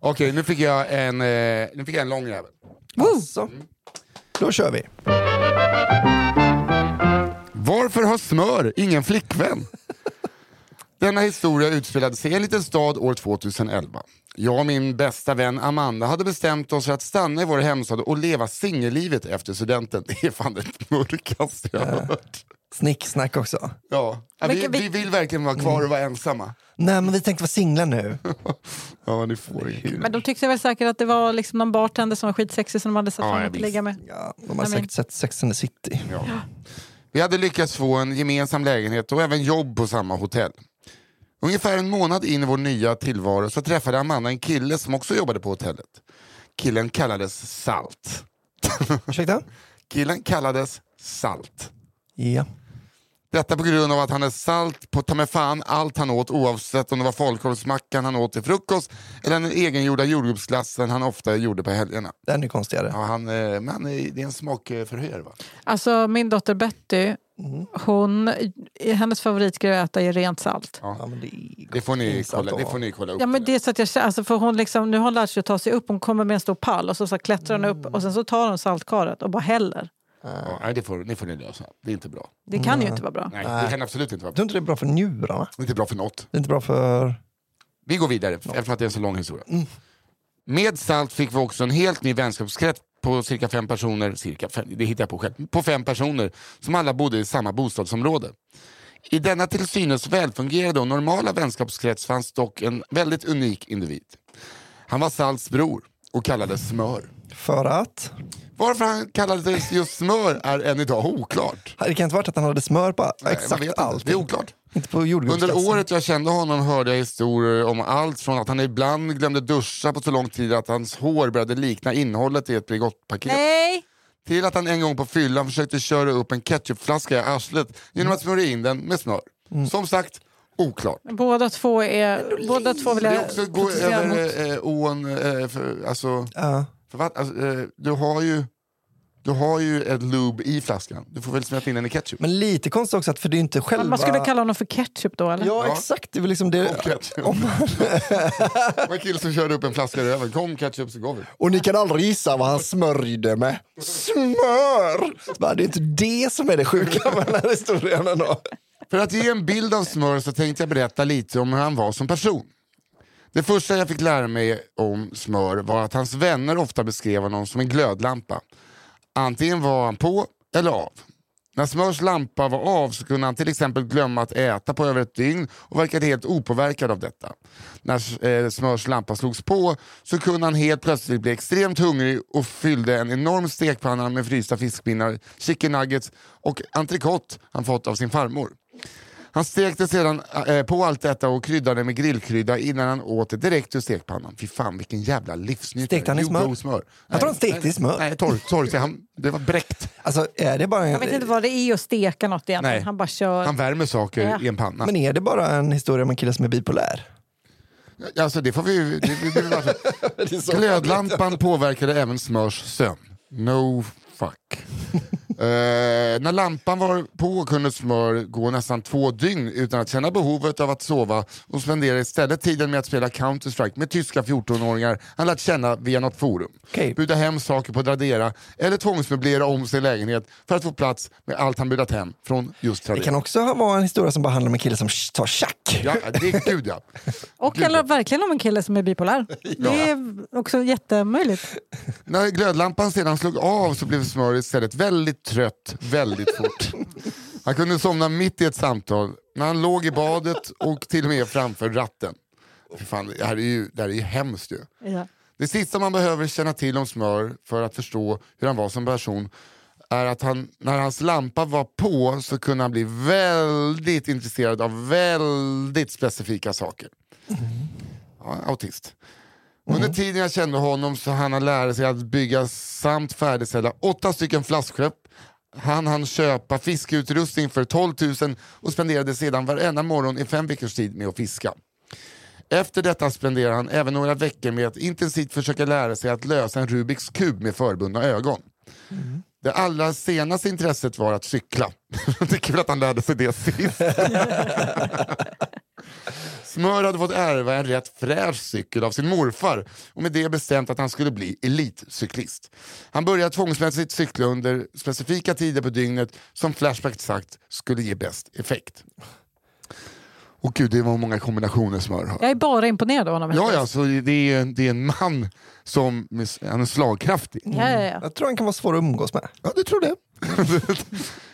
Okej, nu fick jag en, eh, nu fick jag en lång jävel. Alltså. Då kör vi. Varför har smör ingen flickvän? Denna historia utspelade sig i en liten stad år 2011. Jag och min bästa vän Amanda hade bestämt oss för att stanna i vår hemstad och leva singellivet efter studenten. Det är fan det mörkaste jag har hört. Snicksnack också. Ja. Ja, vi, vi vill verkligen vara kvar och vara ensamma. Nej men vi tänkte vara singlar nu. Ja, ni får inget. Men de tyckte väl säkert att det var liksom någon bartender som var skitsexig som de hade sett Ja, fram emot att ligga med. Ja, de men- säkert sett Sex and the City. Ja. Vi hade lyckats få en gemensam lägenhet och även jobb på samma hotell. Ungefär en månad in i vår nya tillvaro så träffade Amanda en kille som också jobbade på hotellet. Killen kallades Salt. Ursäkta? Killen kallades Salt. Ja. Detta på grund av att han är salt på ta mig fan allt han åt oavsett om det var falukorvsmackan han åt till frukost eller den egengjorda jordgubbsglassen han ofta gjorde på helgerna. Den är konstigare. Ja, han, eh, men eh, det är en smakförhör va? Alltså min dotter Betty, Mm. hon, hennes favoritgrej är att äta är rent salt. Ja, det, är Det får ni kolla, det att får ni kolla upp. Ja, men det är så att jag, alltså för hon liksom, nu har hon lärt sig att ta sig upp, hon kommer med en stor pall och så, så klättrar hon upp och sen så tar hon saltkaret och bara häller. Ja, nej, det får, det får ni lösa. Det är inte bra. Det kan ju inte vara bra. Nej, det kan absolut inte vara Jag tror inte det är bra för njurarna. Det är inte bra för något. Det är inte bra för... Vi går vidare eftersom att det är en så lång historia. Med Salt fick vi också en helt ny vänskapskrets på cirka fem personer, cirka fem, det hittar jag på själv, på fem personer som alla bodde i samma bostadsområde. I denna till synes välfungerande och normala vänskapskrets fanns dock en väldigt unik individ. Han var Salts bror och kallades Smör. För att? Varför han kallades just Smör är än idag oklart. Det kan inte varit att han hade smör på Nej, exakt allt. Det är oklart. Inte på. Under året jag kände honom hörde jag historier om allt från att han ibland glömde duscha på så lång tid att hans hår började likna innehållet i ett Bregottpaket. Nej! Till att han en gång på fyllan försökte köra upp en ketchupflaska i arslet genom att smörja in den med smör. Som sagt, oklart. Båda två är... Båda två vill Det är jag också gå över mot. eh, ån, eh, för, alltså, Ja. för, vad- alltså, eh, du har ju du har ju ett lube i flaskan. Du får väl smälta in den i ketchup. Men lite konstigt också, att för det är inte själva... Man skulle kalla honom för ketchup då eller? Ja, Ja. exakt. Det är väl liksom det... Kom ketchup. Om... Det var en kille som körde upp en flaska i röven. Kom ketchup så går vi. Och ni kan aldrig gissa vad han smörjde med. Smör! Va, Det är inte det som är det sjuka med den här historien ändå. För att ge en bild av Smör så tänkte jag berätta lite om hur han var som person. Det första jag fick lära mig om Smör var att hans vänner ofta beskrev honom som en glödlampa. Antingen var han på eller av. När Smörs lampa var av så kunde han till exempel glömma att äta på över ett dygn och verkade helt opåverkad av detta. När eh, Smörs lampa slogs på så kunde han helt plötsligt bli extremt hungrig och fyllde en enorm stekpanna med frysta fiskpinnar, chicken nuggets och entrecote han fått av sin farmor. Han stekte sedan eh, på allt detta och kryddade med grillkrydda innan han åt det direkt ur stekpannan. Fy fan vilken jävla livsnjutare. Stekte han i smör? smör. Jag tror han stekte i smör. Nej, torr, torr, så han, det var bräckt. Alltså, är det bara Jag vet en... inte vad det är att steka något egentligen. Nej. Han bara kör. Han värmer saker Ja. i en panna. Men är det bara en historia om en kille som är bipolär? Alltså, det får vi, det, det, det, Det är så Glödlampan påverkade även Smörs sömn. No fuck. Eh, när lampan var på kunde Smör gå nästan två dygn utan att känna behovet av att sova och spendera istället tiden med att spela Counter-Strike med tyska 14-åringar han lärt känna via något forum. Okej. Buda hem saker på Tradera eller tvångsmöblera om sin lägenhet för att få plats med allt han budat hem från just Det Tradera. kan också vara en historia som bara handlar om en kille som tar tjack. Ja, det är gud ja. Och eller verkligen om en kille som är bipolär. Det är också jättemöjligt. När glödlampan sedan slog av så blev Smör istället väldigt trött väldigt fort. Han kunde somna mitt i ett samtal när han låg i badet och till och med framför ratten. Fy fan, det här är ju, det här är ju hemskt ju. Ja. Det sista man behöver känna till om Smör för att förstå hur han var som person är att han, när hans lampa var på så kunde han bli väldigt intresserad av väldigt specifika saker. Ja, autist. Under tiden jag kände honom så hann han lära sig att bygga samt färdigställa åtta stycken flaskskepp han hann köpa fiskeutrustning för 12 000 och spenderade sedan varenda morgon i fem veckors tid med att fiska. Efter detta spenderade han även några veckor med att intensivt försöka lära sig att lösa en Rubiks kub med förbundna ögon. Det allra senaste intresset var att cykla. det är kul att han lärde sig det sist. Smör hade fått ärva en rätt fräsch cykel av sin morfar och med det bestämt att han skulle bli elitcyklist. Han började tvångsmässigt cykla under specifika tider på dygnet som Flashback sagt skulle ge bäst effekt. Och gud, det var många kombinationer Smör har. Jag är bara imponerad av honom. Ja, ja, så det är, det är en man som han är slagkraftig. ja, ja, ja. Jag tror han kan vara svår att umgås med. Ja, du tror det.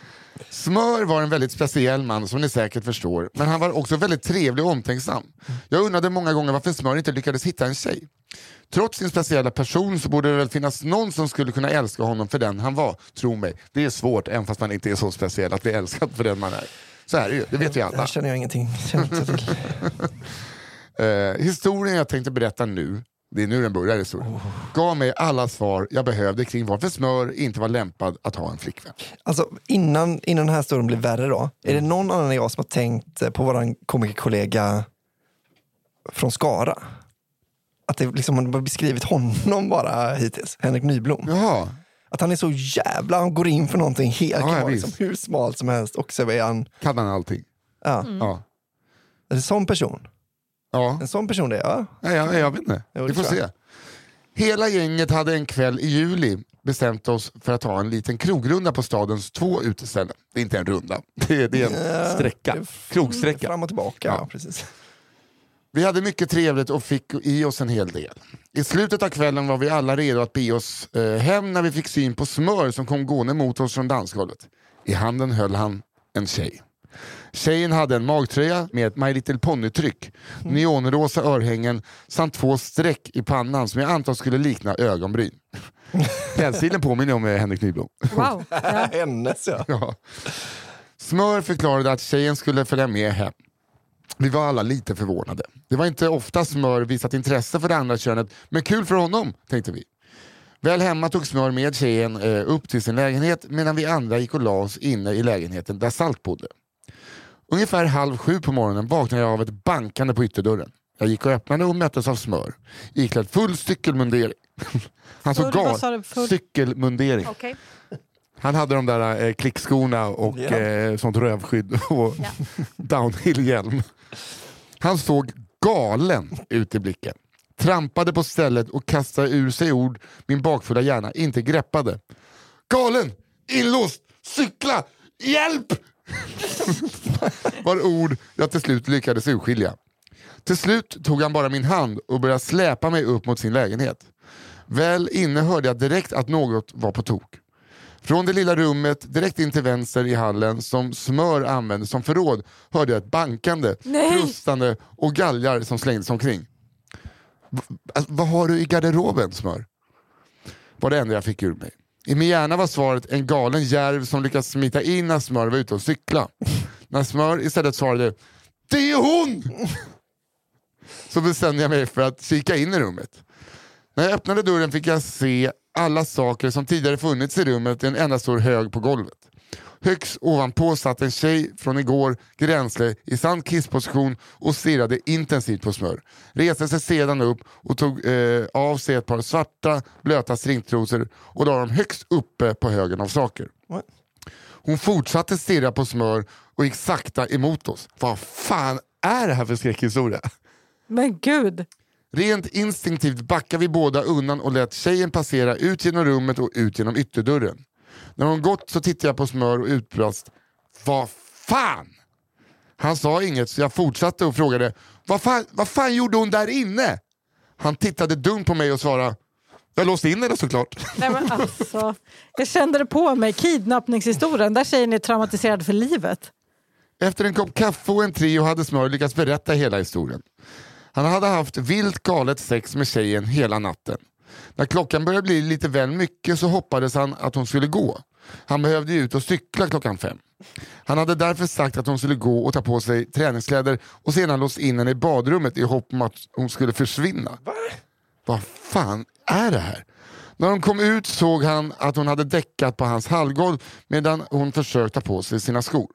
Smör var en väldigt speciell man som ni säkert förstår, men han var också väldigt trevlig och omtänksam. Jag undrade många gånger varför Smör inte lyckades hitta en tjej. Trots sin speciella person så borde det väl finnas någon som skulle kunna älska honom för den han var. Tro mig, det är svårt även fast man inte är så speciell att bli älskad för den man är. Så är det ju, det vet vi Det alla. här känner jag ingenting känner inte till. Eh, historien jag tänkte berätta nu, det är nu den börjar historien, gav mig alla svar jag behövde kring varför Smör inte var lämpad att ha en flickvän. Alltså, innan, innan den här storyn blir värre då. Är det någon annan än jag som har tänkt eh, på vår komikerkollega från Skara? Att det liksom man har beskrivit honom bara hittills, Henrik Nyblom. Jaha, Att han är så jävla, han går in för någonting helt Ja, ja, liksom, hur smalt som helst och så är han, kan han allting? ja. Ja. Är det sån person? Ja. En sån person det är, ja. Nej, jag, jag vet inte. Jo, det Vi får tror se. jag. Hela gänget hade en kväll i juli bestämt oss för att ha en liten krogrunda på stadens två uteställen. Det är inte en runda, det är, det är en sträcka. Krogsträcka. Fram och tillbaka, Ja. ja. precis. Vi hade mycket trevligt och fick i oss en hel del. I slutet av kvällen var vi alla redo att bege oss eh, hem när vi fick syn på Smör som kom gående mot oss från dansgolvet. I handen höll han en tjej. Tjejen hade en magtröja med ett My Little Pony-tryck, neonrosa örhängen samt två streck i pannan som jag antar skulle likna ögonbryn. Klädstilen påminner om eh, Henrik Nyblom. Wow. Ja. Hennes ja. Ja. Smör förklarade att tjejen skulle följa med hem. Vi var alla lite förvånade. Det var inte ofta Smör visat intresse för det andra könet, men kul för honom, tänkte vi. Väl hemma tog Smör med tjejen eh, upp till sin lägenhet medan vi andra gick och la oss inne i lägenheten där Salt bodde. Ungefär halv sju på morgonen vaknade jag av ett bankande på ytterdörren. Jag gick och öppnade och möttes av Smör, iklädd full cykelmundering. Han såg Full, vad gal... sa du? Full- Cykelmundering. Okej. Han hade de där eh, klickskorna och Ja. eh, sånt rövskydd och downhillhjälm. Han såg galen ut i blicken. Trampade på stället och kastade ur sig ord min bakfulla hjärna inte greppade. Galen! Inlåst! Cykla! Hjälp! var ord jag till slut lyckades urskilja. Till slut tog han bara min hand och började släpa mig upp mot sin lägenhet. Väl inne hörde jag direkt att något var på tok. Från det lilla rummet direkt in till vänster i hallen som Smör använde som förråd hörde jag ett bankande, frustande och galgar som slängdes omkring. V- vad har du i garderoben Smör? Var det enda jag fick ur mig. I min hjärna var svaret en galen järv som lyckats smita in när Smör var ute och cykla. När Smör istället svarade Det är hon! Så bestämde jag mig för att kika in i rummet. När jag öppnade dörren fick jag se alla saker som tidigare funnits i rummet i en enda stor hög på golvet. Högst ovanpå satt en tjej från igår gränsle i sann kissposition och stirrade intensivt på smör. Reste sig sedan upp och tog eh, av sig ett par svarta blöta stringtrosor och la dem högst uppe på högen av saker. What? Hon fortsatte stirra på smör och gick sakta emot oss. Vad fan är det här för skräckhistoria? Men gud. Rent instinktivt backade vi båda undan och lät tjejen passera ut genom rummet och ut genom ytterdörren. När hon gått så tittade jag på Smör och utbrast Vad fan! Han sa inget så jag fortsatte och frågade Vad fan, vad fan gjorde hon där inne? Han tittade dumt på mig och svarade Jag låste in henne såklart. Nej, men alltså, jag kände det på mig. Kidnappningshistorien. Där tjejen är traumatiserad för livet. Efter en kopp kaffe och en trio hade Smör lyckats berätta hela historien. Han hade haft vilt galet sex med tjejen hela natten. När klockan började bli lite väl mycket så hoppades han att hon skulle gå. Han behövde ju ut och cykla klockan fem. Han hade därför sagt att hon skulle gå och ta på sig träningskläder och sedan låst in henne i badrummet i hopp om att hon skulle försvinna. Vad fan är det här? När de kom ut såg han att hon hade däckat på hans hallgolv medan hon försökt ta på sig sina skor.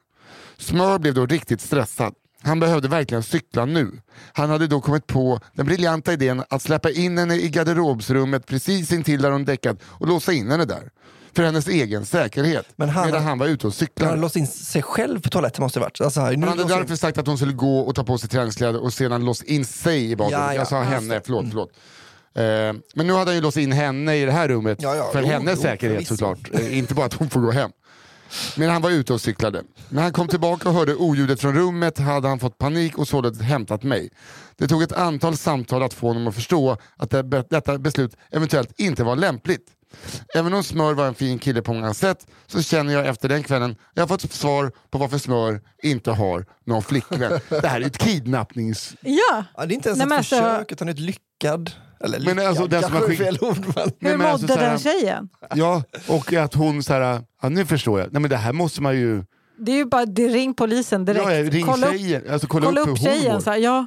Smör blev då riktigt stressad. Han behövde verkligen cykla nu. Han hade då kommit på den briljanta idén att släppa in henne i garderobsrummet precis intill där hon däckat och låsa in henne där. För hennes egen säkerhet. Men han- medan han var ute och Han cyklade. hade låst in sig själv på toaletten måste det varit. Alltså, Han hade låser- därför sagt att hon skulle gå och ta på sig träningskläder och sedan låst in sig i badrummet. Ja, ja, jag sa henne, förlåt. förlåt. Eh, men nu hade han ju låst in henne i det här rummet Ja, ja, för jo, hennes jo, säkerhet förvisso. såklart. Eh, inte bara att hon får gå hem. Men han var ute och cyklade. När han kom tillbaka och hörde oljudet från rummet hade han fått panik och således hämtat mig. Det tog ett antal samtal att få honom att förstå att det, detta beslut eventuellt inte var lämpligt. Även om Smör var en fin kille på många sätt så känner jag efter den kvällen jag har fått svar på varför Smör inte har någon flickvän. Det här är ett kidnappnings... Ja, Ja, det är inte ens Nej, ett alltså- försök utan ett lyckad. Eller Men alltså, den som har är fel ord. Men... hur men alltså mådde så här- den tjejen? Ja, och att hon så här, ja nu förstår jag, nej men det här måste man ju... Det är ju bara det ring polisen direkt. Ja, ring kolla upp, tjejen, alltså kolla, kolla upp, upp tjejen. Så här, ja.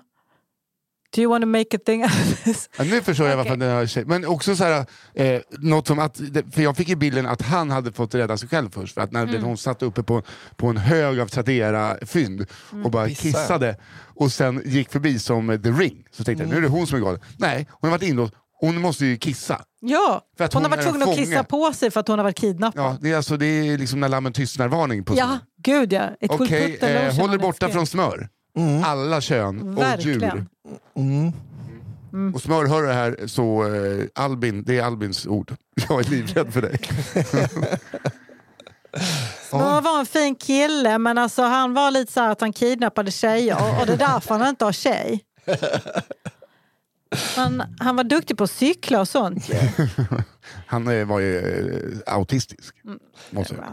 Do you want to make a thing out of this? Ja, nu förstår jag varför Okej. den här tjejen... Men också så här, eh, något som att, för jag fick ju bilden att han hade fått rädda sig själv först. För att när Mm. hon satt uppe på, på en hög av Tradera-fynd Mm. och bara kissade och sen gick förbi som eh, The Ring. Så tänkte jag, nu är det hon som är galen. Nej, hon har varit inlåst. Hon måste ju kissa. Ja, För att hon, hon har varit tvungen att kissa på sig för att hon har varit kidnappad. Ja, det, är alltså, det är liksom när lammen tystnar-varning på Ja, gud ja. Okej, the eh, on borta från skin. Smör. Alla kön och djur. Verkligen. Mm. Och smör, hör det här så eh, Albin, det är Albins ord. Jag är livrädd för dig. Smör var en fin kille men alltså han var lite så här att han kidnappade tjejer och det är därför han inte har tjej. Men han var duktig på att cykla och sånt. Han var ju eh, autistisk. Mm. Måste jag.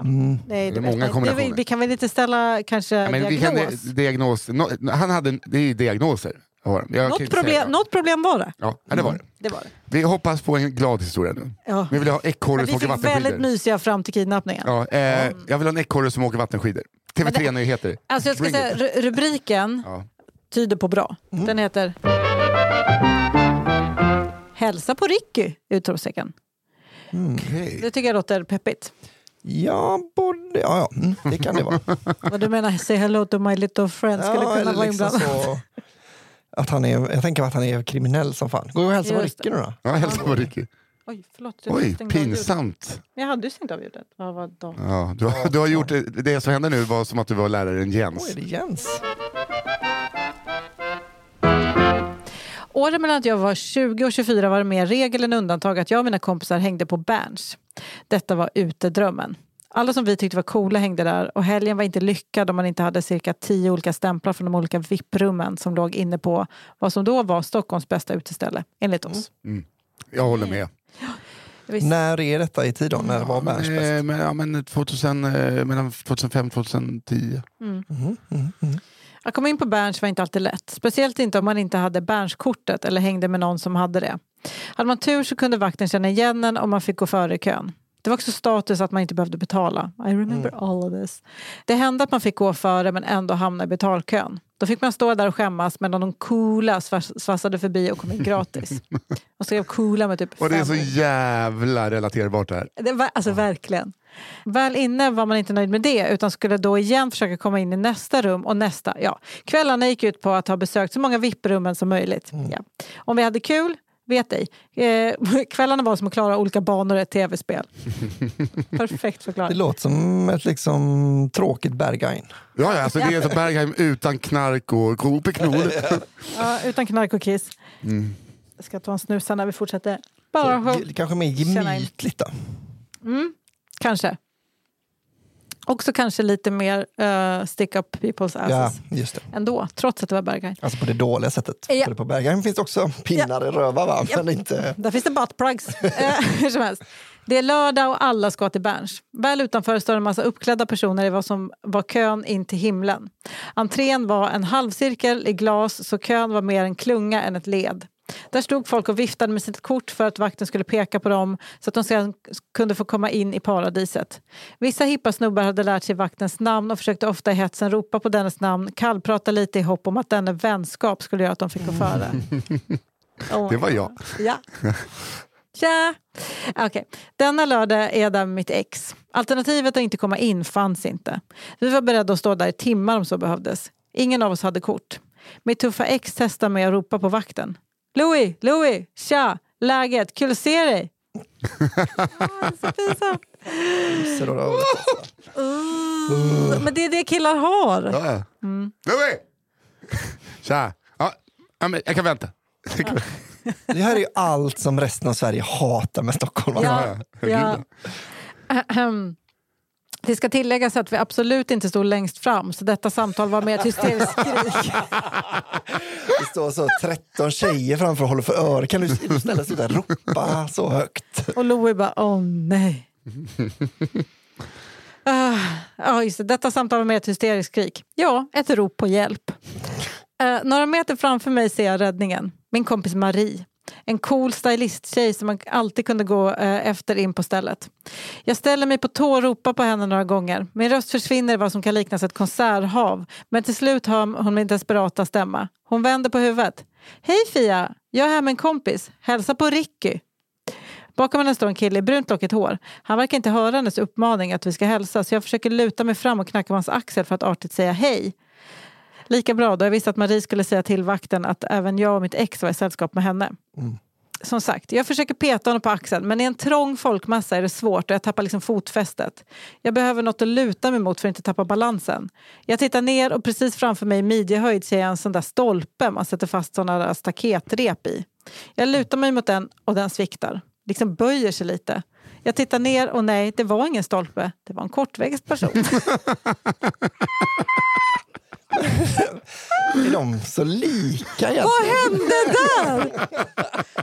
Det är, Det är det många bästa. det, kombinationer. vi, vi kan väl inte ställa kanske Ja, men vi kan, diagnos? diagnos no, han hade, det är ju diagnoser. har han. Jag kan något, inte säga problem, det. något problem var det. Ja, ja, det var det. det, var det. Vi hoppas på en glad historia nu. Ja. Vi vill ha ekorre Men som vi åker fick väldigt vattenskidor. mysiga fram till kidnappningen. Ja, eh, jag vill ha en ekorre som åker vattenskidor. TV3-nyheter. Alltså jag ska Bring säga, ru- rubriken Ja. tyder på bra. Den heter Hälsa på Ricky! Utropstecken. Okej. Det tycker jag låter peppigt. Ja, både, ja, ja mm, det kan det vara. Vad du menar, say hello to my little friend skulle ja, kunna vara liksom inblandad. så, att han är, jag tänker att han är kriminell som fan. Gå och hälsa på Ricky nu då. Ja, hälsa på Ricky. Oj, förlåt. jag Oj, pinsamt. Men Jag hade ju stängt av ljudet. Vad var då? Ja, du, har, du har gjort det, det som hände nu var som att du var läraren Oj, Jens. är det Jens? Åren mellan att jag var 20 och 24 var det mer regel än undantag att jag och mina kompisar hängde på Berns. Detta var utedrömmen. Alla som vi tyckte var coola hängde där och helgen var inte lyckad om man inte hade cirka tio olika stämplar från de olika VIP-rummen som låg inne på vad som då var Stockholms bästa uteställe, enligt oss. Jag håller med. Visst. När är detta i tid då? När var Berns bäst? Eh, men, ja, men 2000, eh, mellan 2005 och 2010. Att komma in på Berns var inte alltid lätt. Speciellt inte om man inte hade Bernskortet eller hängde med någon som hade det. Hade man tur så kunde vakten känna igen en om man fick gå före i kön. Det var också status att man inte behövde betala. I remember all of this. Det hände att man fick gå före men ändå hamna i betalkön. Då fick man stå där och skämmas medan de coola svassade förbi och kom in gratis. De skrev coola med typ Och det är så jävla relaterbart det här. Det var, alltså verkligen. Väl inne var man inte nöjd med det utan skulle då igen försöka komma in i nästa rum och nästa. Ja. Kvällarna gick ut på att ha besökt så många VIP-rummen som möjligt. Ja. Om vi hade kul, vet ej. Eh, kvällarna var som att klara olika banor i ett tv-spel. Perfekt Det förklarat. låter som ett liksom tråkigt Berghain. Ja, ja, alltså det är så Bergheim utan knark och kopeknol. Ja, utan knark och kiss. Mm. Jag ska ta en snus när vi fortsätter. Bara Ge- Kanske mer gemytligt då. Kanske. Också kanske lite mer uh, stick up people's Ja, asses just det. ändå, trots att det var Berghain. Alltså på det dåliga sättet. Ja. För på Berghain finns det också pinnar i röva va? Ja. Men inte... Där finns det buttplugs. Eh, hur som helst. Det är lördag och alla ska till Berns. Väl utanför står en massa uppklädda personer i vad som var kön in till himlen. Entrén var en halvcirkel i glas så kön var mer en klunga än ett led. Där stod folk och viftade med sitt kort för att vakten skulle peka på dem så att de sedan kunde få komma in i paradiset. Vissa hippa snubbar hade lärt sig vaktens namn och försökte ofta i hetsen ropa på dennes namn, kallprata lite i hopp om att denne vänskap skulle göra att de fick gå före. Oh Det var jag. Ja. Tja! Okej. Denna lördag är jag där med mitt ex. Alternativet att inte komma in fanns inte. Vi var beredda att stå där i timmar om så behövdes. Ingen av oss hade kort. Mitt tuffa ex testar med att ropa på vakten. Louis, Louis, tja, läget, kul att se dig. ah, så pinsamt. Men det är det killar har. Ja. Mm. Louis! Tja! Ja, ja, men jag kan vänta. det här är ju allt som resten av Sverige hatar med Stockholm. Ja. Ja, Ja. Det ska tilläggas att vi absolut inte stod längst fram så detta samtal var mer ett hysteriskt skrik. Det står så 13 tjejer framför och håller för öronen. Kan du där och ropa så högt? Och Louie bara, åh nej. Ah, Ja, just det. Detta samtal var mer ett hysteriskt skrik. Ja, ett rop på hjälp. Eh, några meter framför mig ser jag räddningen. Min kompis Marie. En cool stylisttjej som man alltid kunde gå eh, efter in på stället. Jag ställer mig på tå och ropar på henne några gånger. Min röst försvinner i vad som kan liknas ett konserthav. Men till slut hör hon min desperata stämma. Hon vänder på huvudet. Hej Fia! Jag är här med en kompis. Hälsa på Ricky. Bakom henne står en kille i brunt lockigt hår. Han verkar inte höra hennes uppmaning att vi ska hälsa så jag försöker luta mig fram och knacka på hans axel för att artigt säga hej. Lika bra då jag visste att Marie skulle säga till vakten att även jag och mitt ex var i sällskap med henne. Som sagt, jag försöker peta honom på axeln men i en trång folkmassa är det svårt och jag tappar liksom fotfästet. Jag behöver något att luta mig mot för att inte tappa balansen. Jag tittar ner och precis framför mig i midjehöjd ser jag en sån där stolpe man sätter fast såna där staketrep i. Jag lutar mig mot den och den sviktar. Liksom böjer sig lite. Jag tittar ner och nej, det var ingen stolpe. Det var en kortväxt person. Är de så lika egentligen? Vad hände där?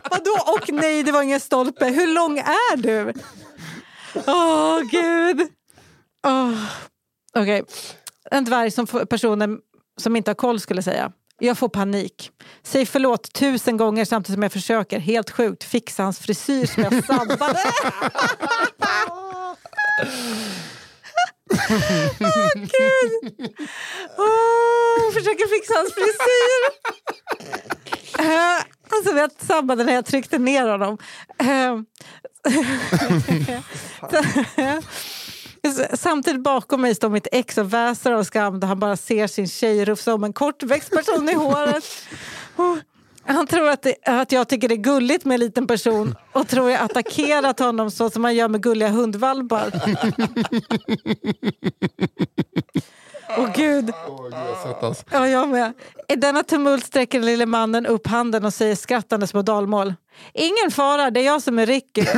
Vadå och nej, det var ingen stolpe. Hur lång är du? Åh, gud. Åh. Okej. En dvärg som personen som inte har koll skulle säga. Jag får panik. Säg förlåt tusen gånger samtidigt som jag försöker, helt sjukt, fixa hans frisyr som jag sabbade. Åh, gud. Åh, försöker fixa hans frisyr. Eh, Alltså jag sabbade när jag tryckte ner honom. Eh, Samtidigt bakom mig står mitt ex och väser av skam då han bara ser sin tjej rufsa om en kortväxt person i håret. Han tror att, det, att jag tycker det är gulligt med en liten person och tror jag attackerat honom så som man gör med gulliga hundvalpar. Åh gud. Svettas. Ja, jag med. I denna tumult sträcker den lille mannen upp handen och säger skrattande små dalmål. Ingen fara, det är jag som är Ricky.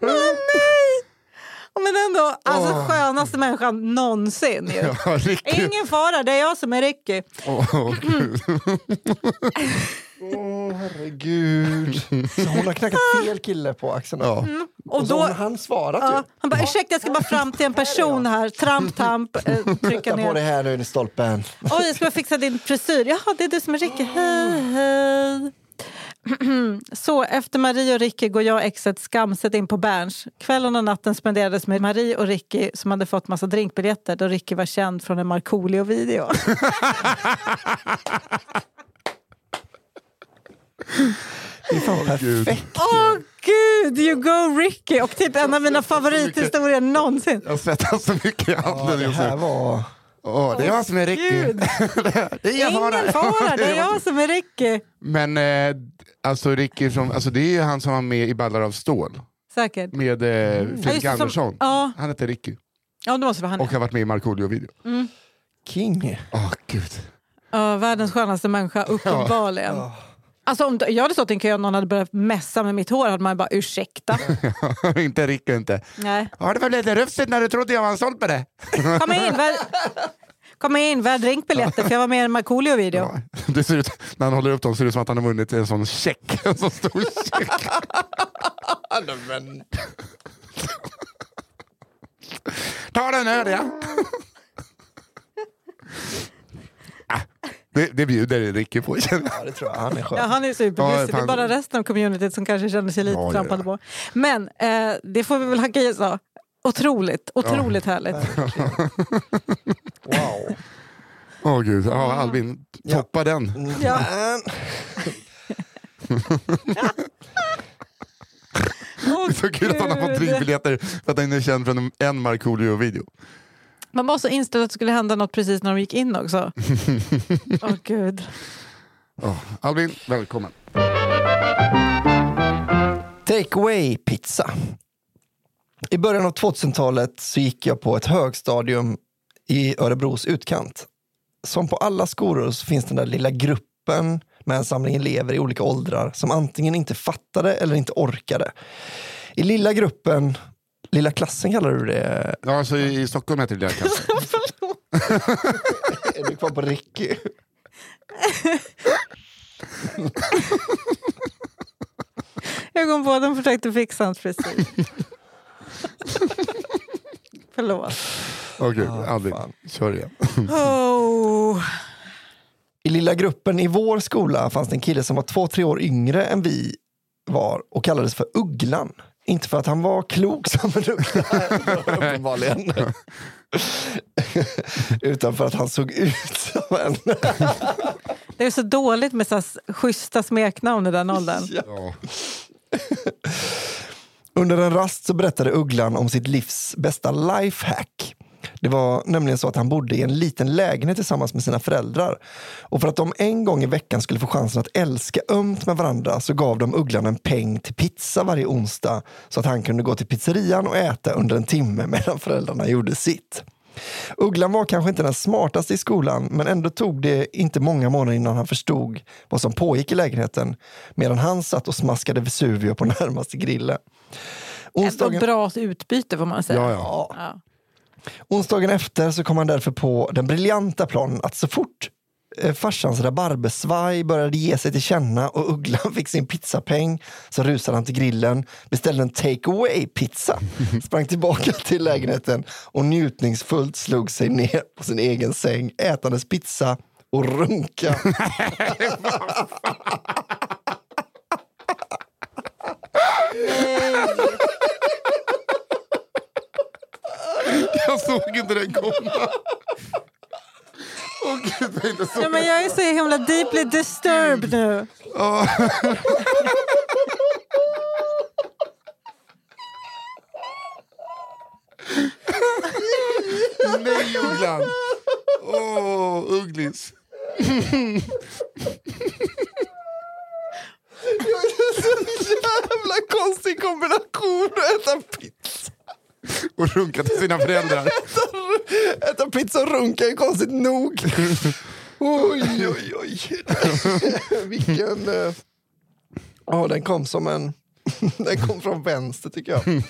Åh nej! Men ändå, alltså skönaste människan någonsin ju. Ja. Ingen fara, det är jag som är Ricky. Åh, åh, gud. Åh, herregud. Så hon har knackat fel kille på axeln. Ja. Och Och så då, har han svarat ja, ju. han bara, ursäkta jag ska bara fram till en person här. Tramp, tamp, eh, trycka Titta på det ner. här nu i stolpen. Oj, jag ska bara fixa din frisyr. Jaha, det är du som är Ricky. Hej, hej. Så efter Marie och Ricky går jag och exet skamset in på Berns. Kvällen och natten spenderades med Marie och Ricky som hade fått massa drinkbiljetter då Ricky var känd från en Markoolio-video. Det är fan perfekt. Åh gud, you go Ricky! Och typ en av mina favorithistorier någonsin. Jag svettas så mycket i Ja, handen det just här nu. var... Åh, det är jag som är Ricky. Det är ingen Ingen fara, det är jag som är Ricky. Men eh, alltså Ricky, från, alltså, det är ju han som var med i Ballar av stål Säkert. med eh, Ja, Fredrik just det, som- Andersson. Ja, Han heter Ricky ja, det måste vara han. och har varit med i Markoolio-video. King. Åh gud. Ja, världens skönaste människa, uppenbarligen. Alltså, om jag hade stått i en kö och någon hade börjat mässa med mitt hår hade man bara ursäkta. inte Ricky inte. Nej. Har det väl lite rufsigt när du trodde jag var en stolpe? Kom in, vär... Kom in, värd drinkbiljetter för jag var med i en Markoolio-video. Ja, det ser ut, när han håller upp dem ser det ut som att han har vunnit en sån check. En sån stor check. Ta den här ja. Det, det bjuder Ricky på känner jag. Ja, det tror jag. Han är skön. Ja, han är superbjussig. Ja, det är bara resten av communityt som kanske känner sig lite Ja, ja, trampade ja. på. Men eh, det får vi väl hacka i så. Otroligt, otroligt härligt. Wow. Åh gud, ja, Albin, Ja. toppa den. Ja. Men, Åh, Så kul att han har fått Gud. drivbiljetter för att han är känd från en Markoolio-video. Man var så inställd att det skulle hända något precis när de gick in också. Åh gud. Oh, Albin, välkommen. Take away pizza. I början av 2000-talet så gick jag på ett högstadium i Örebros utkant. Som på alla skolor så finns den där lilla gruppen med en samling elever i olika åldrar som antingen inte fattade eller inte orkade. I lilla gruppen, lilla klassen kallar du det? Ja, alltså, I i Stockholm heter det lilla klassen. Är du kvar på Ricky? Jag kom på att de försökte fixa hans frisyr. Förlåt. Åh gud, Ah, Albin, fan. kör igen. Oh. I lilla gruppen i vår skola fanns det en kille som var två, tre år yngre än vi var och kallades för Ugglan. Inte för att han var klok som en uggla, uppenbarligen. Utan för att han såg ut som en. Det är så dåligt med så schyssta smeknamn i den åldern. Ja. Under en rast så berättade Ugglan om sitt livs bästa lifehack. Det var nämligen så att han bodde i en liten lägenhet tillsammans med sina föräldrar. Och för att de en gång i veckan skulle få chansen att älska ömt med varandra så gav de Ugglan en peng till pizza varje onsdag så att han kunde gå till pizzerian och äta under en timme medan föräldrarna gjorde sitt. Ugglan var kanske inte den smartaste i skolan men ändå tog det inte många månader innan han förstod vad som pågick i lägenheten medan han satt och smaskade Vesuvio på närmaste grillen. Ett Onsdagen, bra utbyte får man säga. Ja, ja. Ja. Onsdagen efter så kom han därför på den briljanta planen att så fort eh, farsans rabarbersvaj började ge sig till känna och Ugglan fick sin pizzapeng så rusade han till grillen, beställde en take away pizza, sprang tillbaka till lägenheten och njutningsfullt slog sig ner på sin egen säng ätandes pizza och runka. Jag såg inte den komma. Åh gud, jag är inte så... Ja, men jag är så himla deeply disturbed nu. Ja. Nej, Ugglan! Åh, Ugglis. Jävla konstig kombination att äta. Och runka till sina föräldrar. Äta pizza och runka är konstigt nog. Oj, oj, oj. Vilken... Ja, Ja, den kom som en... Den kom från vänster tycker jag.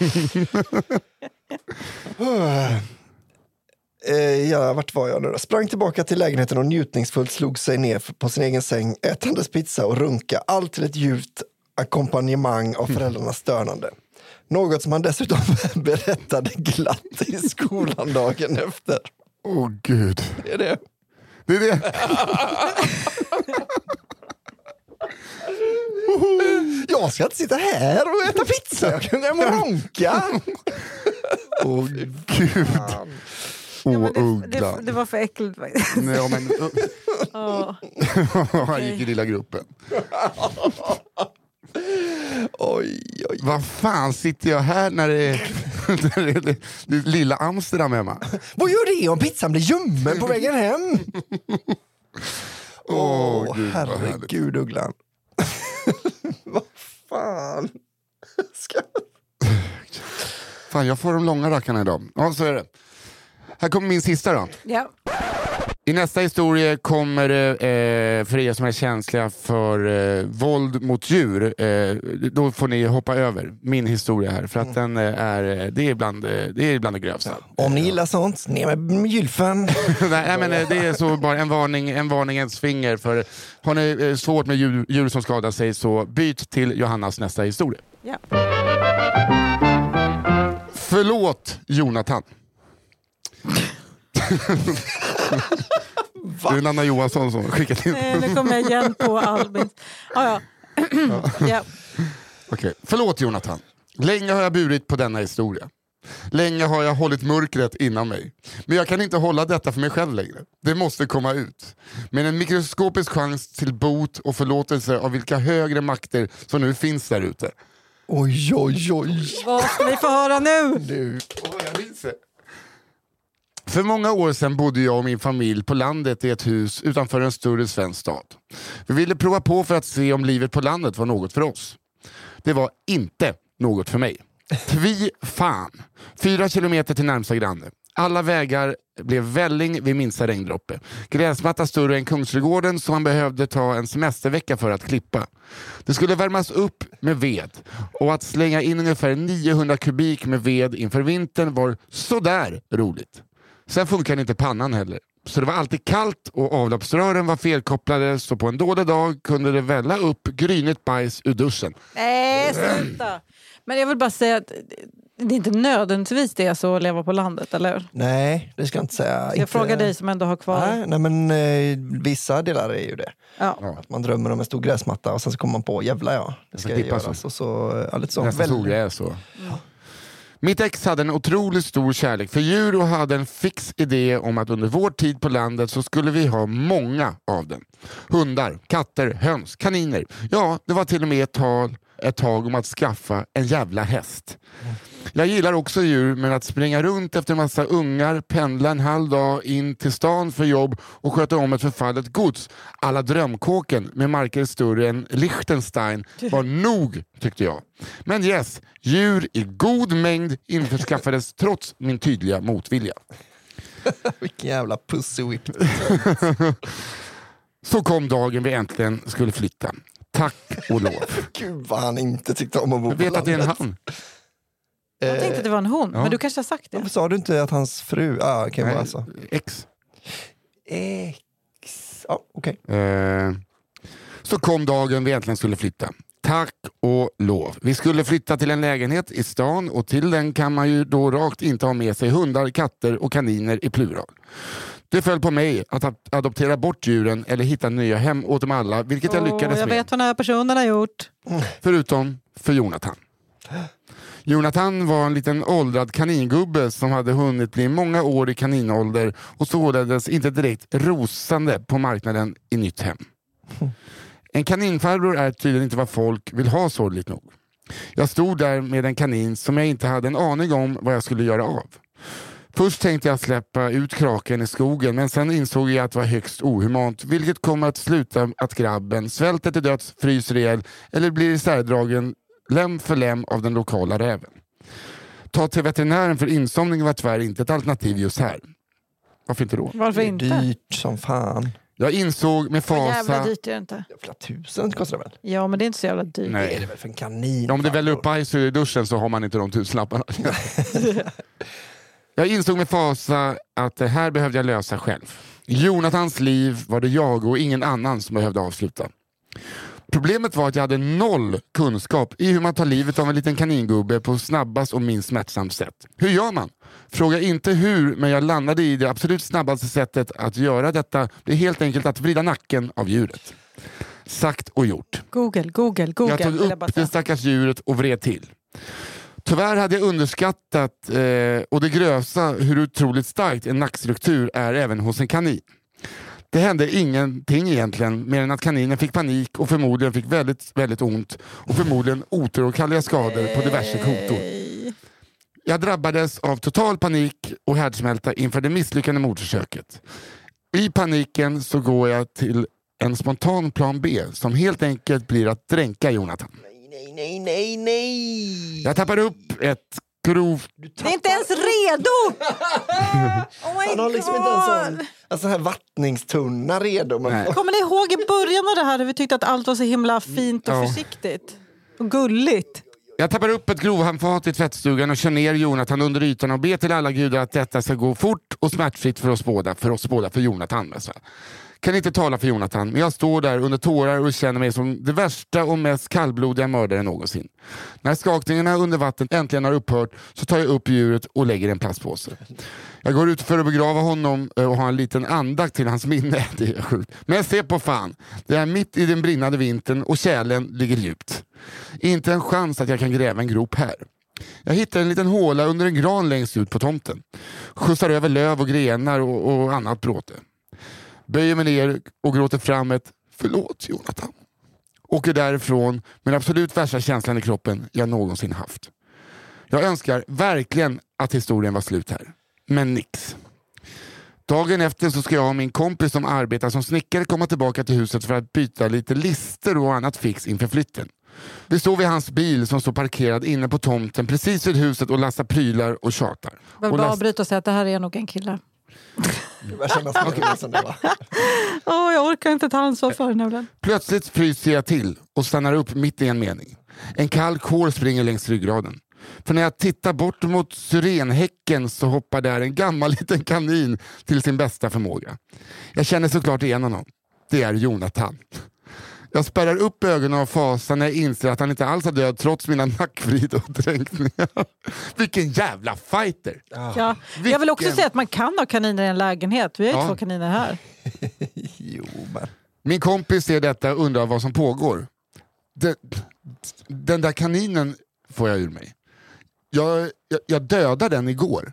Eh, ja, vart var jag nu då? Sprang tillbaka till lägenheten och njutningsfullt slog sig ner på sin egen säng, ätandes pizza och runka. Allt till ett ljuvt ackompanjemang av föräldrarnas stönande. Något som han dessutom berättade glatt i skolan dagen efter. Åh gud. Det är det. Det är det. Jag ska inte sitta här och äta pizza, jag kan hem och runka. Åh gud. Åh, Ja, det, det, det var för äckligt faktiskt. Nej, ja, men, Ja. han gick i lilla gruppen. Oj, oj. Vad fan sitter jag här när det är, när det är, det är lilla Amsterdam hemma? Vad gör det om pizzan blir ljummen på vägen hem? Åh, gud, vad härligt. herregud Ugglan. Vad fan. Ska... Fan, jag får de långa rackarna idag. Ja, så är det. Här kommer min sista då. Ja. I nästa historia kommer det, eh, för er som är känsliga för eh, våld mot djur, eh, då får ni hoppa över min historia här. För att den eh, är, det är, bland, eh, det är bland det grövsta. Om ni gillar sånt, ner med gylfen. nej, nej, men eh, det är så bara en varning, en varningens finger. För har ni eh, svårt med djur, djur som skadar sig så byt till Johannas nästa historia. Ja. Förlåt Jonathan. Det är en Anna Johansson som har skickat in. Nej, nu kommer jag igen på Albins. Ah, ja. ja. Okej. Förlåt Jonathan. Länge har jag burit på denna historia. Länge har jag hållit mörkret inom mig. Men jag kan inte hålla detta för mig själv längre. Det måste komma ut. Med en mikroskopisk chans till bot och förlåtelse av vilka högre makter som nu finns där ute. Oj, oj, oj. Vad ska vi få höra nu? Du. Åh, jag ryser. För många år sedan bodde jag och min familj på landet i ett hus utanför en större svensk stad. Vi ville prova på för att se om livet på landet var något för oss. Det var inte något för mig. Tvi fan. Fyra kilometer till närmsta granne. Alla vägar blev välling vid minsta regndroppe. Gräsmatta större än Kungsträdgården som man behövde ta en semestervecka för att klippa. Det skulle värmas upp med ved och att slänga in ungefär 900 kubik med ved inför vintern var sådär roligt. Sen funkade inte pannan heller. Så det var alltid kallt och avloppsrören var felkopplade så på en dålig dag kunde det välla upp grynigt bajs ur duschen. Nej, sluta! Men jag vill bara säga att det är inte nödvändigtvis det är så att leva på landet, eller hur? Nej, det ska jag inte säga. Jag inte... frågar dig som ändå har kvar... Nej, nej men eh, vissa delar är ju det. Ja. Att man drömmer om en stor gräsmatta och sen så kommer man på, jävlar ja, det ska klippa göras. Och så, ja, lite så. Nästan Väldigt- ogräs så. Mitt ex hade en otroligt stor kärlek för djur och hade en fix idé om att under vår tid på landet så skulle vi ha många av den. Hundar, katter, höns, kaniner. Ja, det var till och med ett, tal, ett tag om att skaffa en jävla häst. Jag gillar också djur, men att springa runt efter massa ungar, pendla en halv dag in till stan för jobb och sköta om ett förfallet gods, alla drömkåken med marker större än Liechtenstein var nog, tyckte jag. Men yes, djur i god mängd införskaffades trots min tydliga motvilja. Vilken jävla pussy. Så kom dagen vi äntligen skulle flytta. Tack och lov. Gud vad han inte tyckte om att bo Jag på vet att det är en landet. han. Jag tänkte att det var en hon, Ja. men du kanske har sagt det? Varför sa du inte att hans fru... Ah, okay, Nej, alltså. Ex. Ex... Ja, okej. Eh, så kom dagen vi äntligen skulle flytta. Tack och lov. Vi skulle flytta till en lägenhet i stan och till den kan man ju då rakt inte ha med sig hundar, katter och kaniner i plural. Det föll på mig att ad- adoptera bort djuren eller hitta nya hem åt dem alla, vilket jag Åh, lyckades jag med. vet vad den här personen har gjort. Förutom för Jonathan. Jonathan var en liten åldrad kaningubbe som hade hunnit bli många år i kaninålder och således inte direkt rosande på marknaden i nytt hem. En kaninfarbror är tydligen inte vad folk vill ha sorgligt nog. Jag stod där med en kanin som jag inte hade en aning om vad jag skulle göra av. Först tänkte jag släppa ut kraken i skogen men sen insåg jag att det var högst ohumant vilket kommer att sluta att grabben svälter till döds, fryser ihjäl eller blir isärdragen lem för lem av den lokala räven. Ta till veterinären för insomning var tyvärr inte ett alternativ just här. Varför inte då? Varför Det är inte? dyrt som fan. Jag insåg med Vad jävla fasa... dyrt är det inte? Flera tusen kostar det väl? Ja, men det är inte så jävla dyrt. Det är Nej. det väl för en kanin? Om det väller upp bajs i duschen så har man inte de tusenlapparna. jag insåg med fasa att det här behövde jag lösa själv. Jonathans liv var det jag och ingen annan som behövde avsluta. Problemet var att jag hade noll kunskap i hur man tar livet av en liten kaningubbe på snabbast och minst smärtsamt sätt. Hur gör man? Fråga inte hur, men jag landade i det absolut snabbaste sättet att göra detta. Det är helt enkelt att vrida nacken av djuret. Sagt och gjort. Google, Google, Google. Jag tog upp det stackars djuret och vred till. Tyvärr hade jag underskattat, eh, och det grövsta, hur otroligt starkt en nackstruktur är även hos en kanin. Det hände ingenting egentligen, mer än att kaninen fick panik och förmodligen fick väldigt, väldigt ont och förmodligen oåterkalleliga skador på diverse kotor. Jag drabbades av total panik och härdsmälta inför det misslyckade mordförsöket. I paniken så går jag till en spontan plan B som helt enkelt blir att dränka Jonathan. Nej, nej, nej, nej! Jag tappar upp ett grovt... Det är inte ens redo! Oh my Han har liksom inte en God. sån en sån här vattningstunna redo. Men Nej. Kommer ni ihåg i början av det här hur vi tyckte att allt var så himla fint och Ja. försiktigt? Och gulligt. Jag tappar upp ett grovhandfat i tvättstugan och kör ner Jonathan under ytan och ber till alla gudar att detta ska gå fort och smärtfritt för oss båda. För oss båda, för Jonathan. Alltså. Kan inte tala för Jonathan, men jag står där under tårar och känner mig som det värsta och mest kallblodiga mördaren någonsin. När skakningarna under vattnet äntligen har upphört så tar jag upp djuret och lägger i en plastpåse. Jag går ut för att begrava honom eh, och har en liten andakt till hans minne. Det är sjukt. Men se på fan, det är mitt i den brinnande vintern och kärlen ligger djupt. Inte en chans att jag kan gräva en grop här. Jag hittar en liten håla under en gran längst ut på tomten. Skjutsar över löv och grenar och, och annat bråte. Böjer mig ner och gråter fram ett “Förlåt Jonathan” åker därifrån med den absolut värsta känslan i kroppen jag någonsin haft. Jag önskar verkligen att historien var slut här. Men nix. Dagen efter så ska jag och min kompis som arbetar som snickare komma tillbaka till huset för att byta lite lister och annat fix inför flytten. Vi står vid hans bil som står parkerad inne på tomten precis vid huset och lastar prylar och tjatar. Jag vill bara last- avbryta och säga att det här är nog en kille. Det börjar kännas mer som det va? Åh, jag orkar inte ta ansvar för det nämligen. Plötsligt fryser jag till och stannar upp mitt i en mening. En kall kår springer längs ryggraden. För när jag tittar bort mot syrenhäcken så hoppar där en gammal liten kanin till sin bästa förmåga. Jag känner såklart igen honom. Det är Jonathan. Jag spärrar upp ögonen av fasa när jag inser att han inte alls är död trots mina nackvrid och dränkningar. Vilken jävla fighter! Ja. Jag vill också Vilken- säga att man kan ha kaniner i en lägenhet. Vi har ju Ja. två kaniner här. Jo, men. Min kompis ser detta och undrar vad som pågår. Den, den där kaninen får jag ur mig. Jag, jag, jag dödade den igår.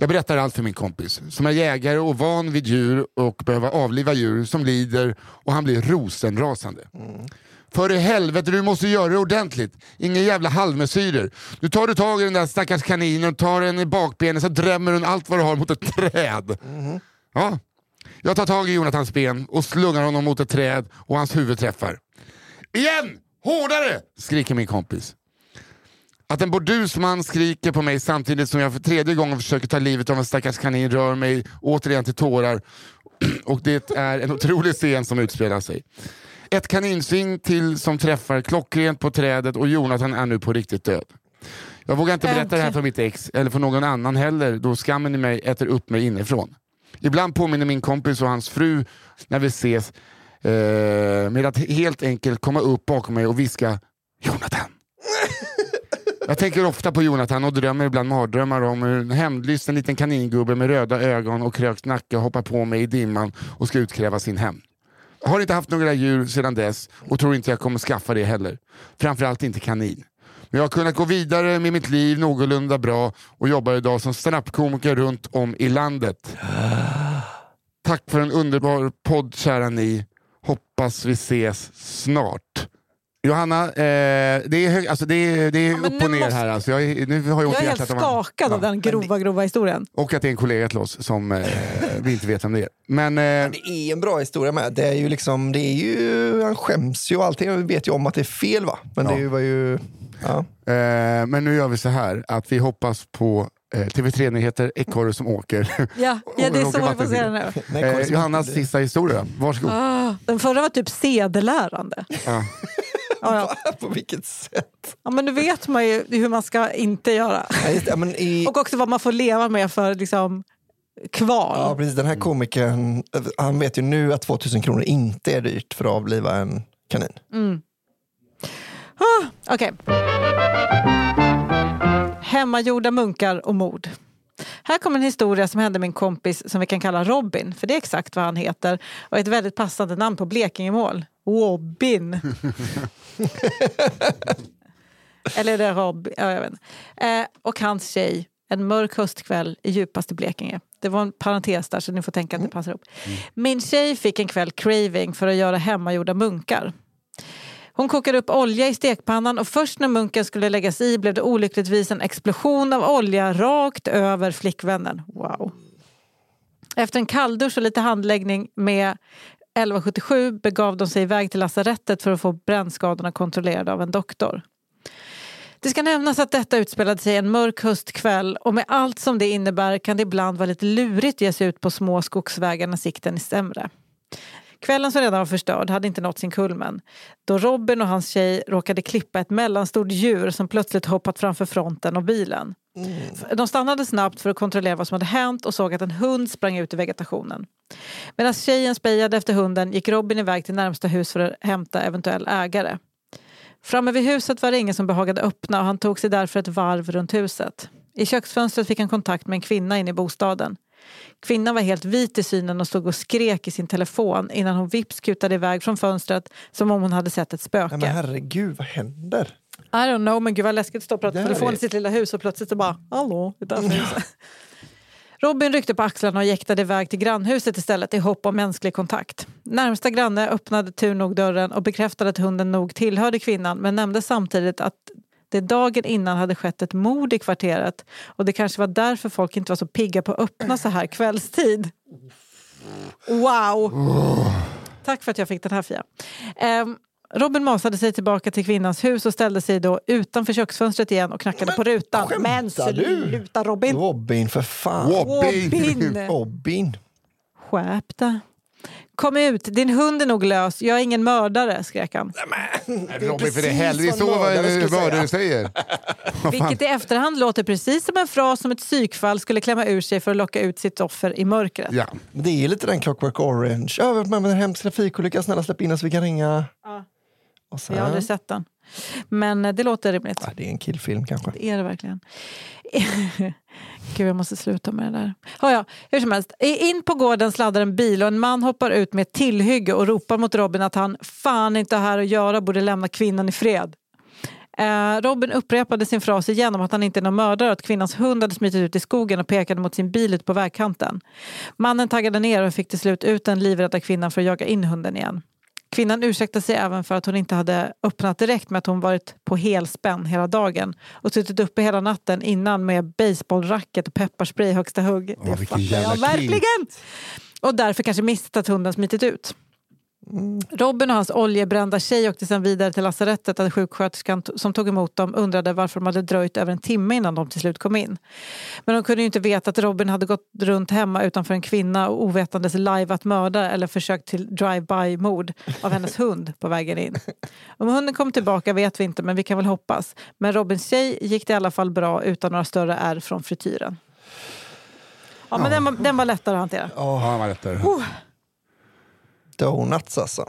Jag berättar allt för min kompis som är jägare och van vid djur och behöver avliva djur som lider och han blir rosenrasande. För i helvete, du måste göra det ordentligt. Inga jävla halvmesyrer. Nu tar du tag i den där stackars kaninen, tar den i bakbenen så drämmer den allt vad du har mot ett träd. Ja. Jag tar tag i Jonathans ben och slungar honom mot ett träd och hans huvud träffar. Igen! Hårdare! skriker min kompis. Att en bordusman skriker på mig samtidigt som jag för tredje gången försöker ta livet av en stackars kanin rör mig återigen till tårar. Och det är en otrolig scen som utspelar sig. Ett kaninsving till som träffar klockrent på trädet och Jonathan är nu på riktigt död. Jag vågar inte berätta det här för mitt ex eller för någon annan heller då skammen i mig äter upp mig inifrån. Ibland påminner min kompis och hans fru när vi ses eh, med att helt enkelt komma upp bakom mig och viska Jonathan. Jag tänker ofta på Jonathan och drömmer ibland mardrömmar om hur en hämndlysten liten kaningubbe med röda ögon och krökt nacke hoppar på mig i dimman och ska utkräva sin hämnd. Har inte haft några djur sedan dess och tror inte jag kommer skaffa det heller. Framförallt inte kanin. Men jag har kunnat gå vidare med mitt liv någorlunda bra och jobbar idag som standup-komiker runt om i landet. Tack för en underbar podd kära ni. Hoppas vi ses snart. Johanna, eh, det är, hög, alltså det är, det är men upp och ner måste- här. Alltså jag, är- nu har jag Jag är helt skakad av Ja. den grova, grova historien. Och att det är en kollega till oss som eh, vi inte vet vem det är. Men eh, Det är en bra historia med. Det är ju liksom, det är ju, han skäms ju och allting. Jag vet ju om att det är fel va? Men Ja. det var ju... Ja. Eh, men nu gör vi så här att vi hoppas på eh, TV3-nyheter, ekorre som åker. Ja, ja det är så jag får se det nu. Eh, Johannas sista historia, varsågod. Ah, den förra var typ sedelärande. Ja. Ja. På vilket sätt? ja, men nu vet man ju hur man ska inte göra. Ja, det, i, Och också vad man får leva med för liksom, kval. ja, precis, den här komikern, han vet ju nu att 2000 kronor inte är dyrt för att avliva en kanin. Ah, Okej. Hemmagjorda munkar och mord. Här kommer en historia som hände min kompis som vi kan kalla Robin, för det är exakt vad han heter och ett väldigt passande namn på Blekingemål. Robin. Eller är det Robin? Ja, jag vet inte. Eh, och hans tjej, en mörk höstkväll i djupaste Blekinge. Det var en parentes där så ni får tänka att det passar ihop. Min tjej fick en kväll craving för att göra hemmagjorda munkar. Hon kokade upp olja i stekpannan och först när munken skulle läggas i blev det olyckligtvis en explosion av olja rakt över flickvännen. Wow. Efter en kalldusch och lite handläggning med 1177 begav de sig iväg till lasarettet för att få brännskadorna kontrollerade av en doktor. Det ska nämnas att detta utspelade sig en mörk höstkväll och med allt som det innebär kan det ibland vara lite lurigt att ge sig ut på små skogsvägar när sikten är sämre. Kvällen som redan var förstörd hade inte nått sin kulmen då Robin och hans tjej råkade klippa ett mellanstort djur som plötsligt hoppat framför fronten och bilen. De stannade snabbt för att kontrollera vad som hade hänt och såg att en hund sprang ut i vegetationen. Medan tjejen spejade efter hunden gick Robin iväg till närmsta hus för att hämta eventuell ägare. Framme vid huset var det ingen som behagade öppna och han tog sig därför ett varv runt huset. I köksfönstret fick han kontakt med en kvinna inne i bostaden. Kvinnan var helt vit i synen och stod och skrek i sin telefon innan hon vips kutade iväg från fönstret som om hon hade sett ett spöke. Nej, men herregud, vad händer? I don't know, men gud vad läskigt att stå och prata telefon i sitt lilla hus och plötsligt så bara hallå. Robin ryckte på axlarna och jäktade iväg till grannhuset istället i hopp om mänsklig kontakt. Närmsta granne öppnade tur nog dörren och bekräftade att hunden nog tillhörde kvinnan men nämnde samtidigt att det dagen innan hade skett ett mord i kvarteret och det kanske var därför folk inte var så pigga på att öppna så här kvällstid. Wow! Tack för att jag fick den här Fia. Ehm, Robin masade sig tillbaka till kvinnans hus och ställde sig då utanför köksfönstret igen och knackade på rutan. Men sluta Robin! Robin, för fan. Robin! Robin! Skärp dig. Kom ut, din hund är nog lös. Jag är ingen mördare, skrek han. Robin, för det är så vad mördare en skulle mördare säger. Vilket i efterhand låter precis som en fras som ett psykfall skulle klämma ur sig för att locka ut sitt offer i mörkret. Ja. Det är lite den Clockwork Orange. Ja, vi har med en hemsk trafikolycka, snälla släpp in oss, vi kan ringa. Ja. Sen, Jag har aldrig sett den. Men eh, det låter rimligt. ja, det är en killfilm kanske. Det är det verkligen. Gud, jag måste sluta med det där. Ja, ja, hur som helst. In på gården sladdar en bil och en man hoppar ut med ett tillhygge och ropar mot Robin att han fan inte har här att göra borde lämna kvinnan i fred. Eh, Robin upprepade sin fras igen om att han inte är någon mördare och att kvinnans hund hade smitit ut i skogen och pekade mot sin bil ut på vägkanten. Mannen taggade ner och fick till slut ut den livrädda kvinnan för att jaga in hunden igen. Kvinnan ursäktade sig även för att hon inte hade öppnat direkt med att hon varit på helspänn hela dagen och suttit uppe hela natten innan med baseballracket och pepparspray i högsta hugg. Det vilken fattar jag verkligen! Och därför kanske missat att hunden smitit ut. Robin och hans oljebrända tjej åkte sedan vidare till lasarettet där sjuksköterskan som tog emot dem undrade varför de hade dröjt över en timme innan de till slut kom in. Men de kunde ju inte veta att Robin hade gått runt hemma utanför en kvinna och ovetandes liveat mörda eller försökt till drive-by-mord av hennes hund på vägen in. Om hunden kom tillbaka vet vi inte, men vi kan väl hoppas. Men Robins tjej gick det i alla fall bra utan några större ärr från frityren. Ja, men den var, den var lättare att hantera. Ja, han var rätt där. Donuts alltså.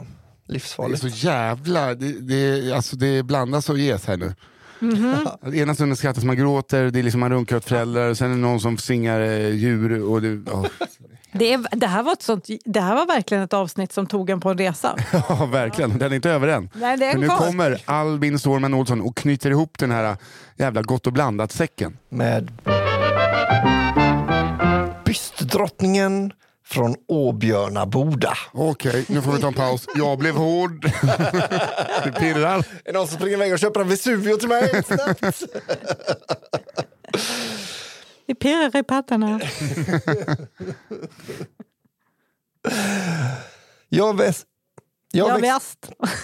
Det är Livsfarligt. så jävla... Det, det, alltså det blandas och ges här nu. Mhm. Ena stunden skrattar man gråter, det är liksom man runkar åt föräldrar, och sen är det någon som singar eh, djur. Och det, ja. Det, är, det, här var ett sånt, det här var verkligen ett avsnitt som tog en på en resa. ja, verkligen. Den är inte över än. Nej, det är För nu kommer Albin Stålman Olsson och knyter ihop den här jävla Gott och blandat-säcken. Med bystdrottningen från Åbjörnaboda. Okej, nu får vi ta en paus. Jag blev hård. det pirrar. Är det någon som springer iväg och köper en Vesuvio till mig? Snabbt. Det pirrar i pattarna. Jag, väs... jag, Jag väst.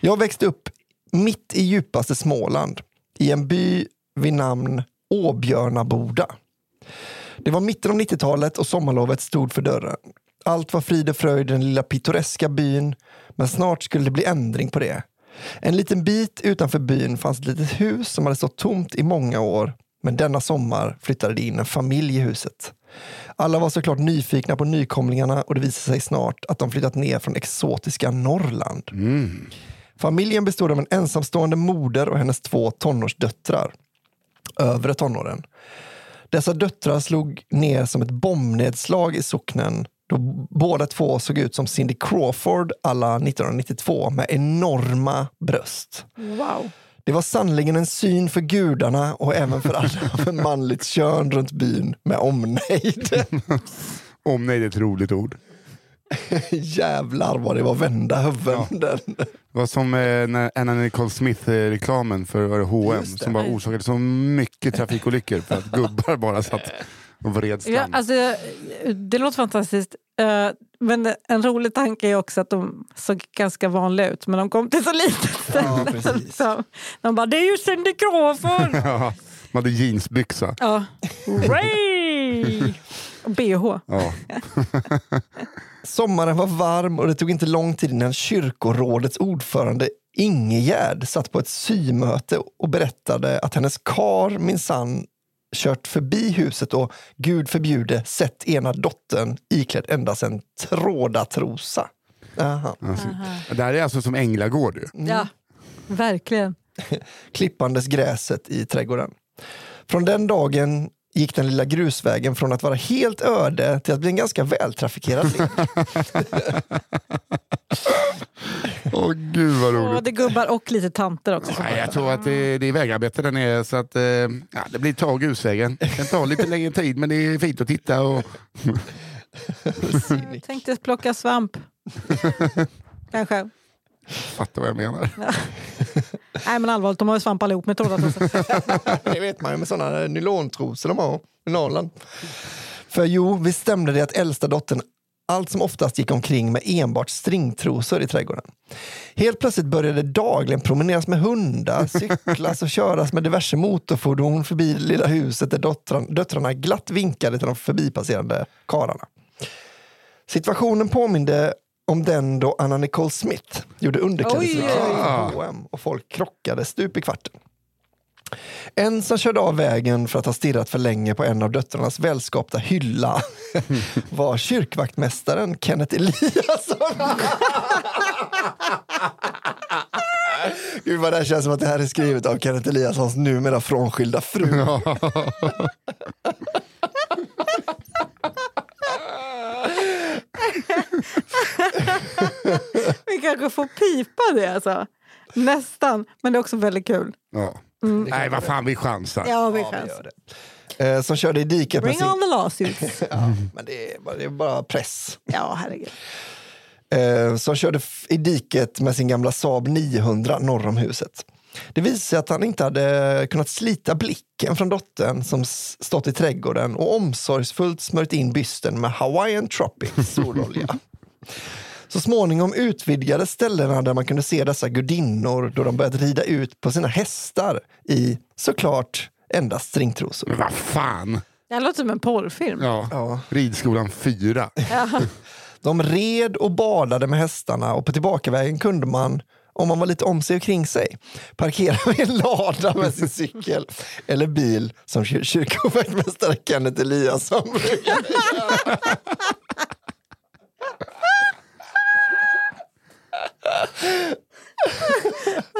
jag växte upp mitt i djupaste Småland i en by vid namn Åbjörnaboda. Det var mitten av 90-talet och sommarlovet stod för dörren. Allt var frid och fröjd i den lilla pittoreska byn, men snart skulle det bli ändring på det. En liten bit utanför byn fanns ett litet hus som hade stått tomt i många år, men denna sommar flyttade det in en familj i huset. Alla var såklart nyfikna på nykomlingarna och det visade sig snart att de flyttat ner från exotiska Norrland. Familjen bestod av en ensamstående moder och hennes två tonårsdöttrar, övre tonåren. Dessa döttrar slog ner som ett bombnedslag i socknen då båda två såg ut som Cindy Crawford alla 1992 med enorma bröst. Wow. Det var sannligen en syn för gudarna och även för alla med manligt kön runt byn med omnejd. Omnejd är ett roligt ord. Jävlar vad det var vända huvuden. Det var som eh, när Anna Nicole Smith-reklamen för var det H&M som bara orsakade så mycket trafikolyckor för att gubbar bara satt och vred Ja, alltså, det låter fantastiskt. Eh, men en rolig tanke är också att de såg ganska vanliga ut men de kom till så litet ställe. Ja, så de bara, det är ju Cindy Crawford! Ja, man hade jeansbyxa. ja. Ray! Och bh. Ja. Sommaren var varm och det tog inte lång tid innan kyrkorådets ordförande Ingegärd satt på ett symöte och berättade att hennes kar minsann kört förbi huset och gud förbjude sett ena dottern iklädd endast en trådatrosa. Aha. Alltså, det här är alltså som Änglagård. ju. Ja, verkligen. Klippandes gräset i trädgården. Från den dagen gick den lilla grusvägen från att vara helt öde till att bli en ganska vältrafikerad led. Åh gud vad roligt. det är gubbar och lite tanter också. Nej, jag tror att det, det är vägarbete där nere så att eh, ja, det blir tag i grusvägen. Det kan ta lite längre tid men det är fint att titta. Och, Jag tänkte plocka svamp. Kanske. Fatta vad jag menar. Nej men allvarligt, de har ju svamp allihop med trådar. Det vet man ju med sådana nylontrosor de har i Norrland. För jo, visst stämde det att äldsta dottern allt som oftast gick omkring med enbart stringtrosor i trädgården. Helt plötsligt började det dagligen promeneras med hundar, cyklas och köras med diverse motorfordon förbi det lilla huset där döttrarna, döttrarna glatt vinkade till de förbipasserande karlarna. Situationen påminde om den då Anna Nicole Smith gjorde underklädesreklam för H&M och folk krockade stup i kvarten. En som körde av vägen för att ha stirrat för länge på en av döttrarnas välskapta hylla var kyrkvaktmästaren Kenneth Eliasson. Gud vad det här känns som att det här är skrivet av Kenneth Eliassons numera frånskilda fru. Vi kanske får pipa det alltså. Nästan, men det är också väldigt kul. Ja. Nej, vad fan, vi chansar. Ja, vi Ja, vi chans. gör det. Eh, som körde i diket med Bring sin... on the lawsuits. Ja, men det är, bara, det är bara press. Ja, herregud. eh, som körde i diket med sin gamla Saab 900 norr om huset. Det visade sig att han inte hade kunnat slita blicken från dottern som stått i trädgården och omsorgsfullt smörjt in bysten med Hawaiian Tropic sololja. Så småningom utvidgades ställena där man kunde se dessa gudinnor då de börjat rida ut på sina hästar i, såklart, endast stringtrosor. Men vad fan. Det här låter som en porrfilm. Ja. Ja. Ridskolan 4. De red och badade med hästarna och på tillbakavägen kunde man, om man var lite om sig och kring sig, parkera i en lada med sin cykel eller bil som kyr- kyrkovaktmästare Kenneth Eliasson brukade göra.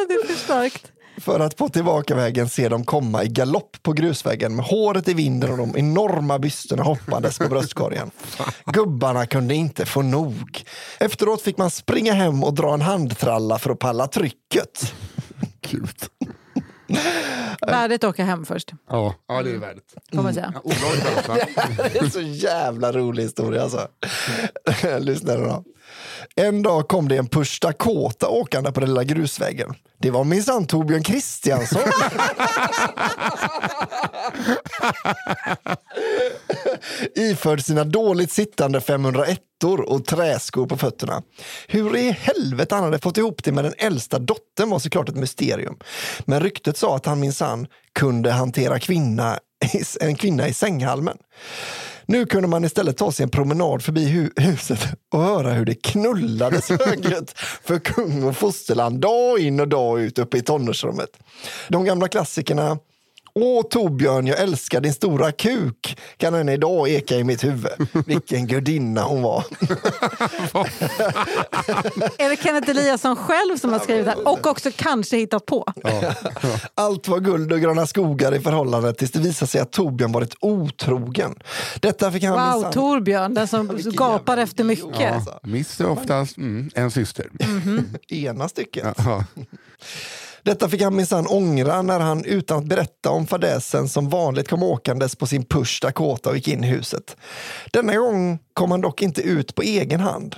Det är för starkt. För att på tillbakavägen se dem komma i galopp på grusvägen med håret i vinden och de enorma bysterna hoppandes på bröstkorgen. Gubbarna kunde inte få nog. Efteråt fick man springa hem och dra en handtralla för att palla trycket. Gud. Värdigt att åka hem först, Ja. ja, det är värdigt. får man säga. Alltså. Det är en så jävla rolig historia alltså. Lyssna då. En dag kom det en Push Dakota åkande på den lilla grusvägen. Det var minsann Torbjörn Kristiansson. Iförd sina dåligt sittande 501 och träskor på fötterna. Hur i helvete han hade fått ihop det med den äldsta dottern var såklart ett mysterium. Men ryktet sa att han minsann kunde hantera kvinna, en kvinna i sänghalmen. Nu kunde man istället ta sig en promenad förbi hu- huset och höra hur det knullades högljutt för kung och fosterland dag in och dag ut uppe i tonårsrummet. De gamla klassikerna Åh Torbjörn, jag älskar din stora kuk kan än idag eka i mitt huvud. Vilken gudinna hon var. Är det Kenneth Eliasson själv som har skrivit det här och också kanske hittat på? Allt var guld och gröna skogar i förhållandet tills det visade sig att Torbjörn varit otrogen. Detta fick han Wow, Torbjörn, den som gapar efter mycket. alltså. Miss är oftast mm, en syster. ena stycket. Ja. Detta fick han minsann ångra när han utan att berätta om fadäsen som vanligt kom åkandes på sin Push Dakota och gick in i huset. Denna gång kom han dock inte ut på egen hand.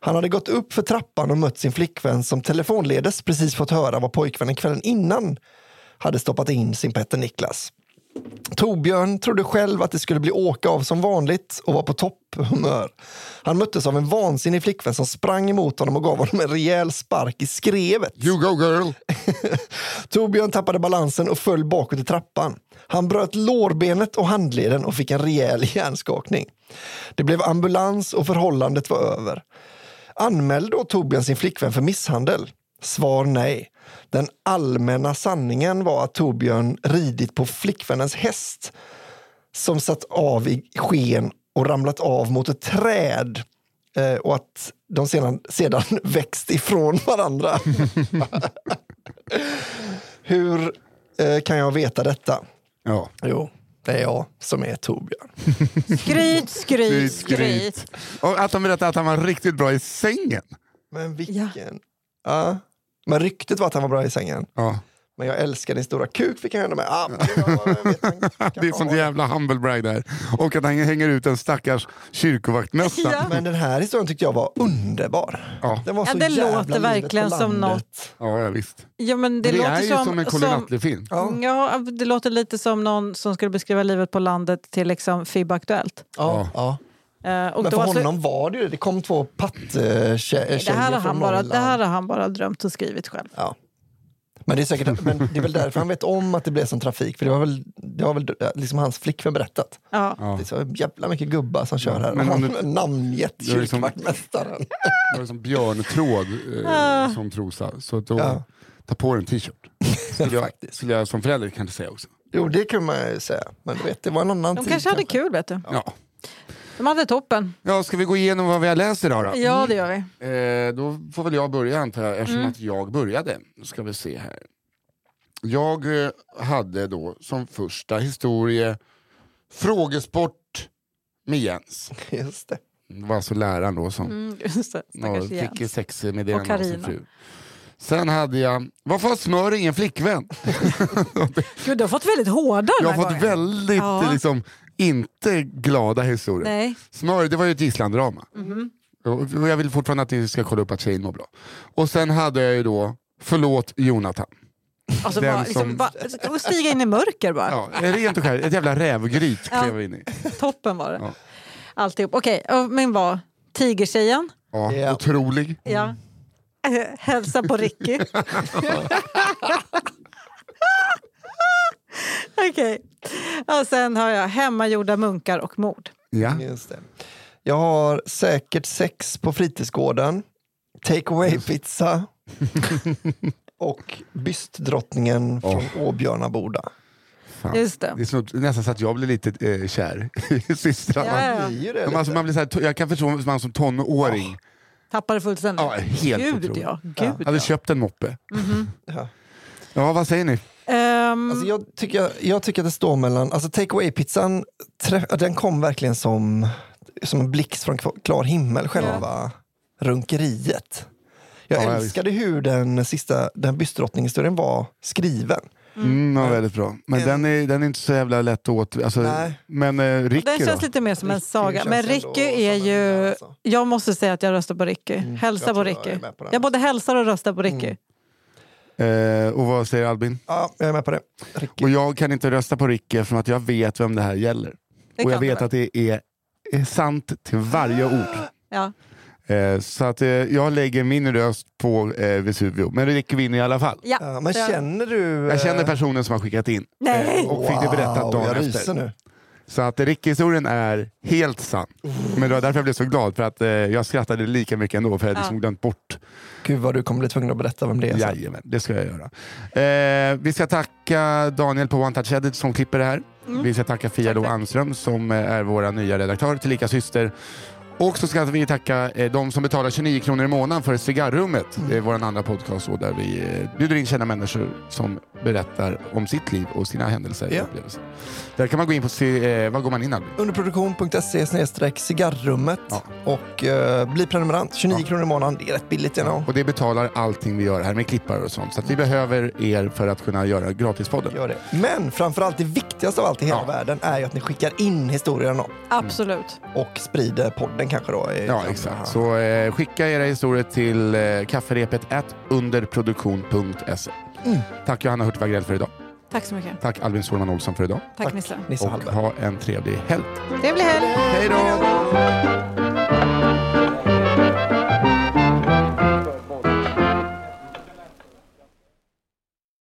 Han hade gått upp för trappan och mött sin flickvän som telefonledes precis fått höra vad pojkvännen kvällen innan hade stoppat in sin Petter Niklas. Torbjörn trodde själv att det skulle bli åka av som vanligt och var på topphumör. Han möttes av en vansinnig flickvän som sprang emot honom och gav honom en rejäl spark i skrevet. You go girl! Torbjörn tappade balansen och föll bakåt i trappan. Han bröt lårbenet och handleden och fick en rejäl hjärnskakning. Det blev ambulans och förhållandet var över. Anmälde då Torbjörn sin flickvän för misshandel? Svar nej. Den allmänna sanningen var att Torbjörn ridit på flickvännens häst som satt av i sken och ramlat av mot ett träd eh, och att de sedan, sedan växt ifrån varandra. Hur eh, kan jag veta detta? Ja. Jo, det är jag som är Torbjörn. Skryt, skryt, skryt. Och att de berättade att han var riktigt bra i sängen. Men vilken... Ja. Men ryktet var att han var bra i sängen. Ja. Men jag älskar din stora kuk fick han ändå med. Ah, Det är sånt jävla humble brag där. Och att han hänger ut en stackars kyrkovaktmössa. Ja. Men den här historien tyckte jag var underbar. Ja. Den var Ja, så det jävla låter verkligen som landet. Ja, ja, visst. Ja, men det, Det, låter är ju som, som en Colin Nutley-film. Ja. Ja, det låter lite som någon som skulle beskriva livet på landet till liksom FIB Aktuellt. Ja. Ja. Eh, och Men då för alltså- honom var det ju det. Det kom två patttjejer det, här har han från bara, det här har han bara drömt och skrivit själv. Ja. Men det, är säkert, men det är väl därför han vet om att det blev sån trafik. För det var väl, det var väl liksom hans flickvän berättat. Ja. Det är så jävla mycket gubbar som kör här. men han du- namngett Det är liksom- kyrkvaktmästaren. Det var som björntråd eh, som trosa. Så då, Ja. ta på dig en t-shirt. Skulle jag, Faktiskt. skulle jag som förälder kanske säga också. Jo, det kan man ju säga. Men du vet, det var en annan De tid. kanske hade kul, vet du. Ja. De hade toppen. ja, ska vi gå igenom vad vi har läst idag då? Ja, det gör vi. Eh, då får väl jag börja antar jag, eftersom att jag började. Nu ska vi se här. Jag eh, hade då som första historie frågesport med Jens. Just det. Det var alltså läraren då som Mm, just det. ja, fick sexmeddelande Och av sin Carina. fru. Sen hade jag, varför har smör ingen flickvän? Gud, du har fått väldigt hårda Jag har fått gången. väldigt Ja. liksom, inte glada historier. Nej. Smör, det var ju ett gisslandrama. Mhm. Och och jag vill fortfarande att ni ska kolla upp att tjejen mår bra. Och sen hade jag ju då, förlåt Jonathan. Alltså, Den bara, liksom, som- bara, och stiga in i mörker bara. Ja, rent och skärt, ett jävla rävgryt Ja. klev jag in i. Toppen var det. Ja. Alltihop. Okej, och min var Tigertjejen. Ja, Ja. Otrolig. Ja. Hälsa på Ricky. Okej. Och sen har jag Hemmagjorda munkar och mord. Ja. Just det. Jag har säkert sex på fritidsgården, take away-pizza och bystdrottningen från Åbjörnaboda. Fan. Just det. Det är så, nästan så att jag blir lite eh, kär i systrarna. Ja, ja. Alltså, man blir så här, jag kan förstå man som tonåring Tappade fullständigt. Ja, helt Gud otroligt. ja. Gud, Ja. hade köpt en moppe. Ja. Ja, vad säger ni? Ehm, Alltså jag, tycker, jag tycker att det står mellan, alltså take away-pizzan, den kom verkligen som, som en blixt från klar himmel, själva runkeriet. Jag Ja, älskade hur den sista, den bystdrottningshistorien var skriven. Mm, ja, väldigt bra. Men En- den är, den är inte så jävla lätt åt. Alltså, Nej. men eh, Ricky den känns då? lite mer som en saga. Men Ricky är ju... alltså. Jag måste säga att jag röstar på Ricky. Hälsa jag på jag Ricky. med på. Jag både hälsar och röstar på Ricky. Eh, och vad säger Albin? Ja, jag är med på det. Ricky. Och jag kan inte rösta på Ricky eftersom att jag vet vem det här gäller. Det och jag vet att det är, är sant till varje ord. Ja. Eh, så att eh, jag lägger min röst på eh, Vesuvio. Men Ricky vinner i alla fall. Ja. Ja, men känner du... Jag känner eh, personen som har skickat in. Nej! Eh, och fick det berättat wow, dagen jag efter. nu. Så att Ricky-historien är helt sann. Men det var därför jag blev så glad, för att eh, jag skrattade lika mycket ändå, för jag hade Ja. liksom glömt bort. Gud vad du kommer bli tvungen att berätta vem det är. sen. Jajamän, det ska jag göra. Eh, vi ska tacka Daniel på One Touch Edit som klipper det här. Vi ska tacka Fia Lo. Anström som eh, är vår nya redaktör, tillika syster. Och så ska vi tacka eh, de som betalar 29 kronor i månaden för Cigarrummet. Det är vår andra podcast där vi eh, bjuder in kända människor som berättar om sitt liv och sina händelser och Ja. upplevelser. Där kan man gå in på, se, eh, vad går man in Albin? Underproduktion.se cigarrummet Ja. och eh, bli prenumerant. 29 Ja. kronor i månaden, det är rätt billigt. Know. Och det betalar allting vi gör här med klippare och sånt. Så att vi behöver er för att kunna göra gratispodden. Gör det. Men framförallt det viktigaste av allt i hela Ja. världen är ju att ni skickar in historierna Absolut. och sprider podden kanske då. i- Ja, exakt. Så eh, skicka era historier till eh, kafferepet underproduktion.se. Mm. Tack Johanna Hurtig Wagrell för idag. Tack så mycket. Tack Albin Sorman Olsson för idag. Tack, Tack. Nisse. Nisse Och ha en trevlig helg. Trevlig helg. Hej då.